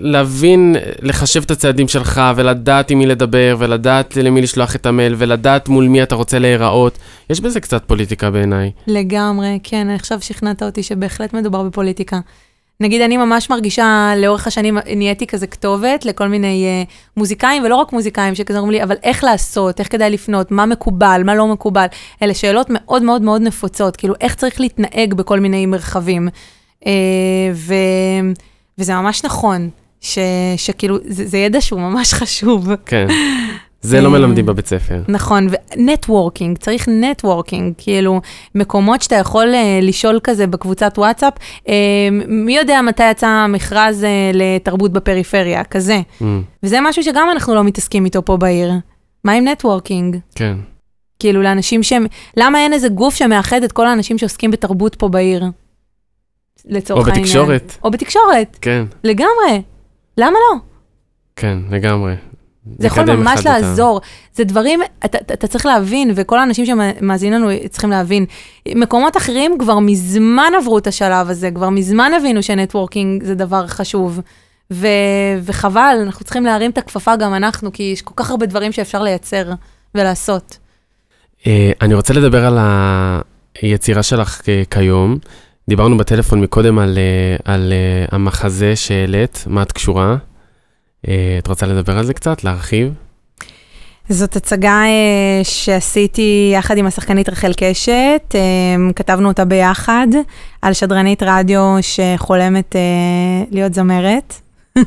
להבין, לחשב את הצעדים שלך ולדעת עם מי לדבר ולדעת למי לשלוח את המייל ולדעת מול מי אתה רוצה להיראות. יש בזה קצת פוליטיקה בעיניי. לגמרי, כן, עכשיו שכנעת אותי שבהחלט מדובר בפוליטיקה. נגיד, אני ממש מרגישה, לאורך השנים נהייתי כזה כתובת לכל מיני uh, מוזיקאים, ולא רק מוזיקאים, שכזה אומרים לי, אבל איך לעשות, איך כדאי לפנות, מה מקובל, מה לא מקובל. אלה שאלות מאוד מאוד מאוד נפוצות, כאילו, איך צריך להתנהג בכל מיני מרחבים. אה, ו, וזה ממש נכון, ש, שכאילו, זה, זה ידע שהוא ממש חשוב. כן. זה לא אה, מלמדים בבית ספר. נכון, ו networking, צריך networking, כאילו, מקומות שאתה יכול אה, לשאול כזה בקבוצת וואטסאפ, אה, מי יודע מתי יצא מכרז uh, לתרבות בפריפריה, כזה. Mm, וזה משהו שגם אנחנו לא מתעסקים איתו פה בעיר. מה עם נטוורקינג? כן. כאילו, לאנשים שהם, למה אין איזה גוף שמאחד את כל האנשים שעוסקים בתרבות פה בעיר? לצורך או העניין. בתקשורת. או בתקשורת, כן, לגמרי. למה לא? כן, לגמרי. זה יכול ממש לעזור. זה דברים, אתה, אתה, אתה צריך להבין, וכל האנשים שמאזינים לנו צריכים להבין. מקומות אחרים כבר מזמן עברו את השלב הזה, כבר מזמן הבינו שנטוורקינג זה דבר חשוב. ו, וחבל, אנחנו צריכים להרים את הכפפה גם אנחנו, כי יש כל כך הרבה דברים שאפשר לייצר ולעשות. אה, אני רוצה לדבר על היצירה שלך כיום. דיברנו בטלפון מקודם על, אה, על אה, המחזה שהעלית, מה את קשורה. אה, את רוצה לדבר על זה קצת? להרחיב? זאת הצגה אה, שעשיתי יחד עם השחקנית רחל קשת, אה, כתבנו אותה ביחד, על שדרנית רדיו שחולמת אה, להיות זמרת.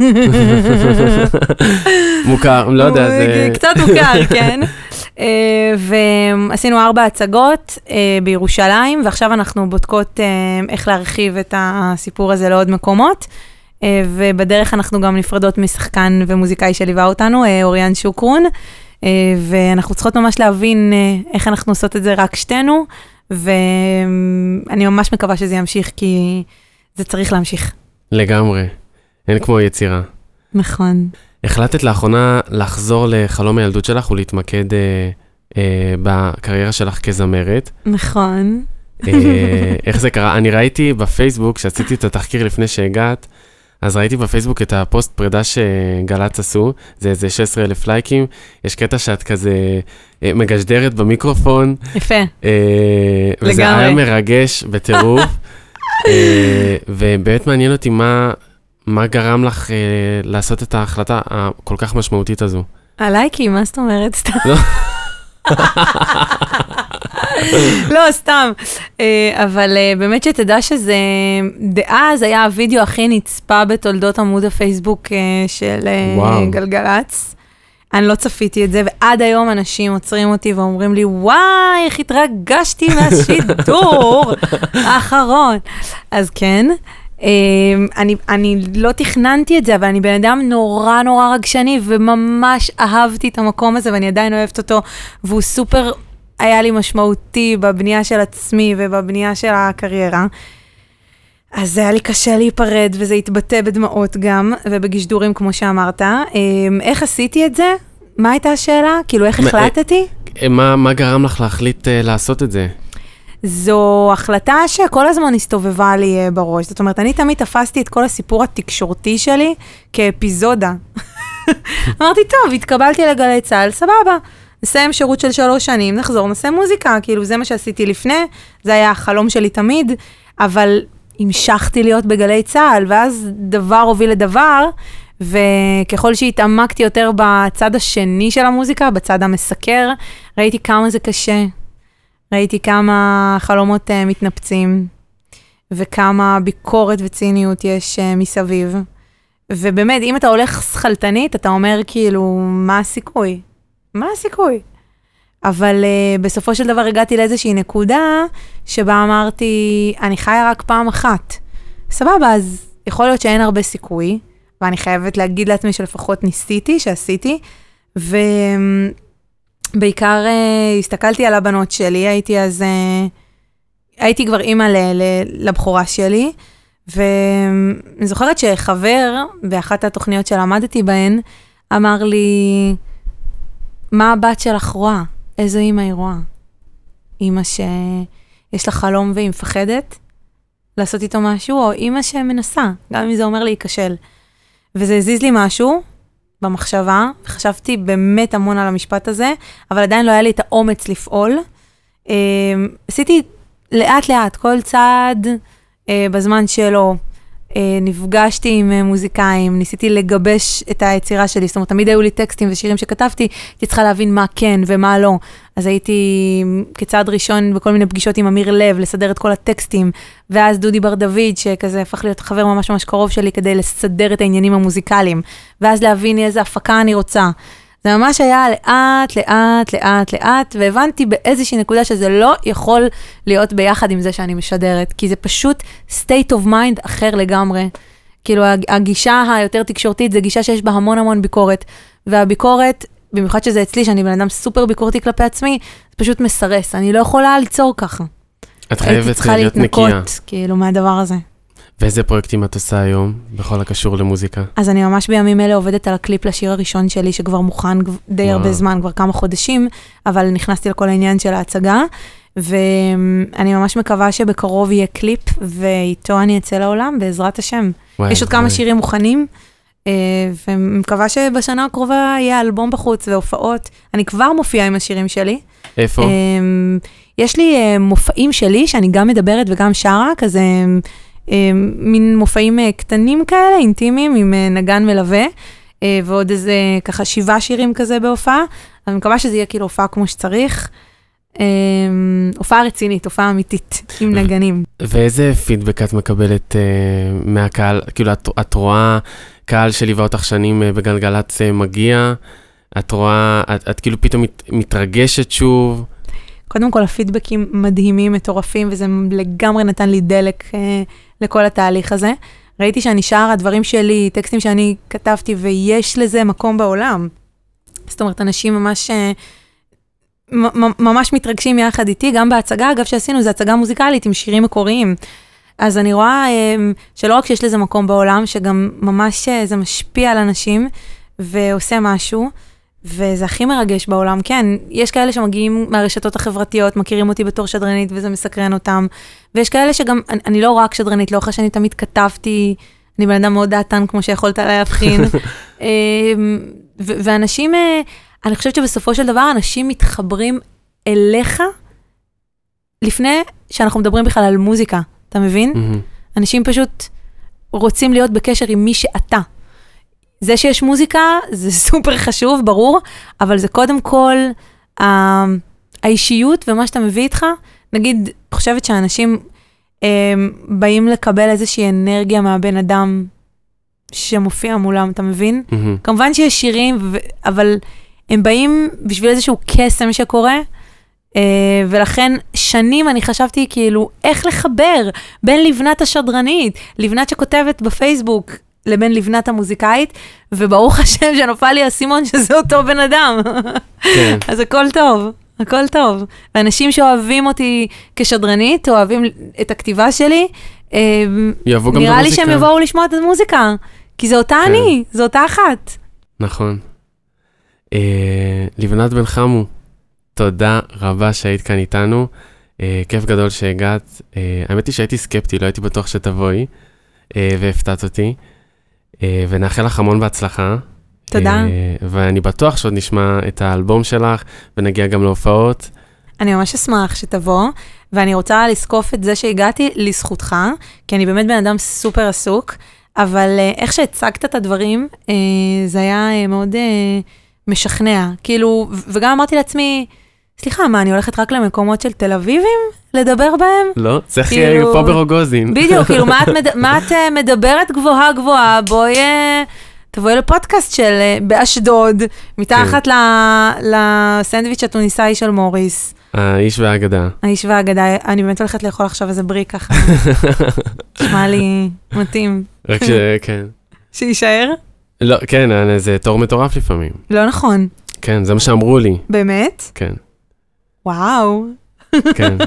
מוכר, לא יודע, זה... קצת מוכר, כן. אה, ועשינו ארבע הצגות אה, בירושלים, ועכשיו אנחנו בודקות אה, איך להרחיב את הסיפור הזה לעוד מקומות. אה, ובדרך אנחנו גם נפרדות משחקן ומוזיקאי שליווה אותנו, אה, אוריאן שוקרון. אה, ואנחנו צריכות ממש להבין איך אנחנו עושות את זה רק שתינו, ואני ממש מקווה שזה ימשיך, כי זה צריך להמשיך. לגמרי. אין כמו יצירה. נכון. החלטת לאחרונה לחזור לחלום הילדות שלך ולהתמקד אה, אה, בקריירה שלך כזמרת. נכון. אה, איך זה קרה? אני ראיתי בפייסבוק, כשעשיתי את התחקיר לפני שהגעת, אז ראיתי בפייסבוק את הפוסט פרידה שגל"צ עשו, זה איזה 16 אלף לייקים, יש קטע שאת כזה אה, מגשדרת במיקרופון. יפה. אה, וזה לגמרי. היה מרגש בטירוף, אה, ובאמת מעניין אותי מה, מה גרם לך אה, לעשות את ההחלטה הכל כך משמעותית הזו. הלייקים, מה זאת אומרת? סתם. לא. סתם. אה, אבל אה, באמת שתדע שזה, דאז היה הווידאו הכי נצפה בתולדות עמוד הפייסבוק אה, של וואו. גלגלצ. אני לא צפיתי את זה, ועד היום אנשים עוצרים אותי ואומרים לי, וואי, איך התרגשתי מהשידור האחרון. אז כן, אני, אני לא תכננתי את זה, אבל אני בן אדם נורא נורא רגשני, וממש אהבתי את המקום הזה, ואני עדיין אוהבת אותו, והוא סופר היה לי משמעותי בבנייה של עצמי ובבנייה של הקריירה. אז זה היה לי קשה להיפרד, וזה התבטא בדמעות גם, ובגשדורים, כמו שאמרת. אה, איך עשיתי את זה? מה הייתה השאלה? כאילו, איך החלטתי? אה, מה, מה גרם לך להחליט אה, לעשות את זה? זו החלטה שכל הזמן הסתובבה לי אה, בראש. זאת אומרת, אני תמיד תפסתי את כל הסיפור התקשורתי שלי כאפיזודה. אמרתי, טוב, התקבלתי לגלי צה"ל, סבבה. נסיים שירות של שלוש שנים, נחזור, נעשה מוזיקה. כאילו, זה מה שעשיתי לפני, זה היה החלום שלי תמיד, אבל המשכתי להיות בגלי צה"ל, ואז דבר הוביל לדבר, וככל שהתעמקתי יותר בצד השני של המוזיקה, בצד המסקר, ראיתי כמה זה קשה. ראיתי כמה חלומות uh, מתנפצים, וכמה ביקורת וציניות יש uh, מסביב. ובאמת, אם אתה הולך שכלתנית, אתה אומר כאילו, מה הסיכוי? מה הסיכוי? אבל uh, בסופו של דבר הגעתי לאיזושהי נקודה שבה אמרתי, אני חיה רק פעם אחת. סבבה, אז יכול להיות שאין הרבה סיכוי, ואני חייבת להגיד לעצמי שלפחות ניסיתי, שעשיתי, ובעיקר uh, הסתכלתי על הבנות שלי, הייתי אז, uh, הייתי כבר אימא ל- ל- לבכורה שלי, ואני זוכרת שחבר באחת התוכניות שלמדתי בהן, אמר לי, מה הבת שלך רואה? איזו אימא היא רואה? אימא שיש לה חלום והיא מפחדת לעשות איתו משהו, או אימא שמנסה, גם אם זה אומר להיכשל. וזה הזיז לי משהו במחשבה, וחשבתי באמת המון על המשפט הזה, אבל עדיין לא היה לי את האומץ לפעול. אה, עשיתי לאט-לאט, כל צעד אה, בזמן שלו. אה, נפגשתי עם אה, מוזיקאים, ניסיתי לגבש את היצירה שלי, זאת אומרת, תמיד היו לי טקסטים ושירים שכתבתי, הייתי צריכה להבין מה כן ומה לא. אז הייתי כצעד ראשון בכל מיני פגישות עם אמיר לב, לסדר את כל הטקסטים, ואז דודי בר דוד, שכזה הפך להיות חבר ממש ממש קרוב שלי כדי לסדר את העניינים המוזיקליים, ואז להבין איזה הפקה אני רוצה. זה ממש היה לאט, לאט, לאט, לאט, והבנתי באיזושהי נקודה שזה לא יכול להיות ביחד עם זה שאני משדרת, כי זה פשוט state of mind אחר לגמרי. כאילו, הג- הגישה היותר תקשורתית זה גישה שיש בה המון המון ביקורת, והביקורת, במיוחד שזה אצלי, שאני בן אדם סופר ביקורתי כלפי עצמי, זה פשוט מסרס, אני לא יכולה ליצור ככה. את הייתי חייבת צריכה להיות נקייה. להתנקות, כאילו, מהדבר הזה. ואיזה פרויקטים את עושה היום, בכל הקשור למוזיקה? אז אני ממש בימים אלה עובדת על הקליפ לשיר הראשון שלי, שכבר מוכן די וואו. הרבה זמן, כבר כמה חודשים, אבל נכנסתי לכל העניין של ההצגה, ואני ממש מקווה שבקרוב יהיה קליפ, ואיתו אני אצא לעולם, בעזרת השם. וואי, יש עוד כמה וואי. שירים מוכנים, אה, ומקווה שבשנה הקרובה יהיה אלבום בחוץ והופעות. אני כבר מופיעה עם השירים שלי. איפה? אמ, יש לי אה, מופעים שלי, שאני גם מדברת וגם שרה, כזה אה, מין מופעים אה, קטנים כאלה, אינטימיים, עם אה, נגן מלווה, אה, ועוד איזה ככה שבעה שירים כזה בהופעה. אני מקווה שזה יהיה כאילו הופעה כמו שצריך. הופעה רצינית, הופעה אמיתית, עם נגנים. ואיזה פידבק את מקבלת אה, מהקהל? כאילו, את, את רואה קהל שליווה אותך שנים אה, בגלגלצ אה, מגיע, את רואה, את, את כאילו פתאום מת, מתרגשת שוב. קודם כל, הפידבקים מדהימים, מטורפים, וזה לגמרי נתן לי דלק אה, לכל התהליך הזה. ראיתי שאני שרה דברים שלי, טקסטים שאני כתבתי, ויש לזה מקום בעולם. זאת אומרת, אנשים ממש, אה, ממש מתרגשים יחד איתי, גם בהצגה, אגב, שעשינו, זו הצגה מוזיקלית עם שירים מקוריים. אז אני רואה אה, שלא רק שיש לזה מקום בעולם, שגם ממש אה, זה משפיע על אנשים ועושה משהו. וזה הכי מרגש בעולם, כן, יש כאלה שמגיעים מהרשתות החברתיות, מכירים אותי בתור שדרנית וזה מסקרן אותם, ויש כאלה שגם, אני, אני לא רק שדרנית, לאורך השנים תמיד כתבתי אני בן אדם מאוד דעתן, כמו שיכולת להבחין. אה, ו- ואנשים, אה, אני חושבת שבסופו של דבר אנשים מתחברים אליך לפני שאנחנו מדברים בכלל על מוזיקה, אתה מבין? מהמם. אנשים פשוט רוצים להיות בקשר עם מי שאתה. זה שיש מוזיקה זה סופר חשוב, ברור, אבל זה קודם כל ה- האישיות ומה שאתה מביא איתך. נגיד, חושבת שאנשים אה, באים לקבל איזושהי אנרגיה מהבן אדם שמופיע מולם, אתה מבין? מהמם. כמובן שיש שירים, ו- אבל הם באים בשביל איזשהו קסם שקורה, אה, ולכן שנים אני חשבתי כאילו, איך לחבר בין לבנת השדרנית, לבנת שכותבת בפייסבוק, לבין לבנת המוזיקאית, וברוך השם שנפל לי האסימון שזה אותו בן אדם. כן. אז הכל טוב, הכל טוב. ואנשים שאוהבים אותי כשדרנית, אוהבים את הכתיבה שלי, אה, יאהבו גם נראה לי. שהם יבואו לשמוע את המוזיקה, כי זו אותה כן. אני, זו אותה אחת. נכון. אה, לבנת בן חמו, תודה רבה שהיית כאן איתנו. אה, כיף גדול שהגעת. אה, האמת היא שהייתי סקפטי, לא הייתי בטוח שתבואי, אה, והפתעת אותי. אה, ונאחל לך המון בהצלחה. תודה. אה, ואני בטוח שעוד נשמע את האלבום שלך, ונגיע גם להופעות. אני ממש אשמח שתבוא, ואני רוצה לזקוף את זה שהגעתי לזכותך, כי אני באמת בן אדם סופר עסוק, אבל אה, איך שהצגת את הדברים, אה, זה היה מאוד משכנע. כאילו, וגם אמרתי לעצמי, סליחה, מה, אני הולכת רק למקומות של תל אביבים לדבר בהם? לא? צריך כאילו- פה ברוגוזין. בדיוק, כאילו, מה את, מד... מה את מדברת גבוהה גבוהה? בואי, תבואי לפודקאסט של אה, באשדוד, מתחת ל... לסנדוויץ' התוניסאי של מוריס. האיש והאגדה. האיש והאגדה, אני באמת הולכת לאכול עכשיו איזה בריק ככה, נשמע לי מתאים. רק ש... כן. שיישאר? לא, כן, אה, זה תור מטורף לפעמים. לא נכון, כן, זה מה שאמרו לי. באמת? כן, וואו. כן.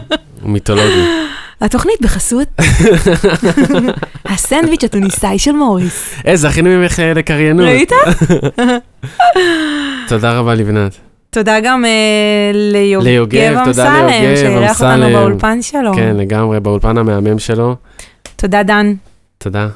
הוא מיתולוגי. התוכנית בחסות הסנדוויץ' התוניסאי של מוריס. אה, זכינו ממך אה, לקריינות. ראית? תודה רבה, לבנת. תודה גם אה, ליוגב אמסלם, שאירח אותנו. באולפן שלו. כן, לגמרי, באולפן המהמם שלו. תודה, דן. תודה.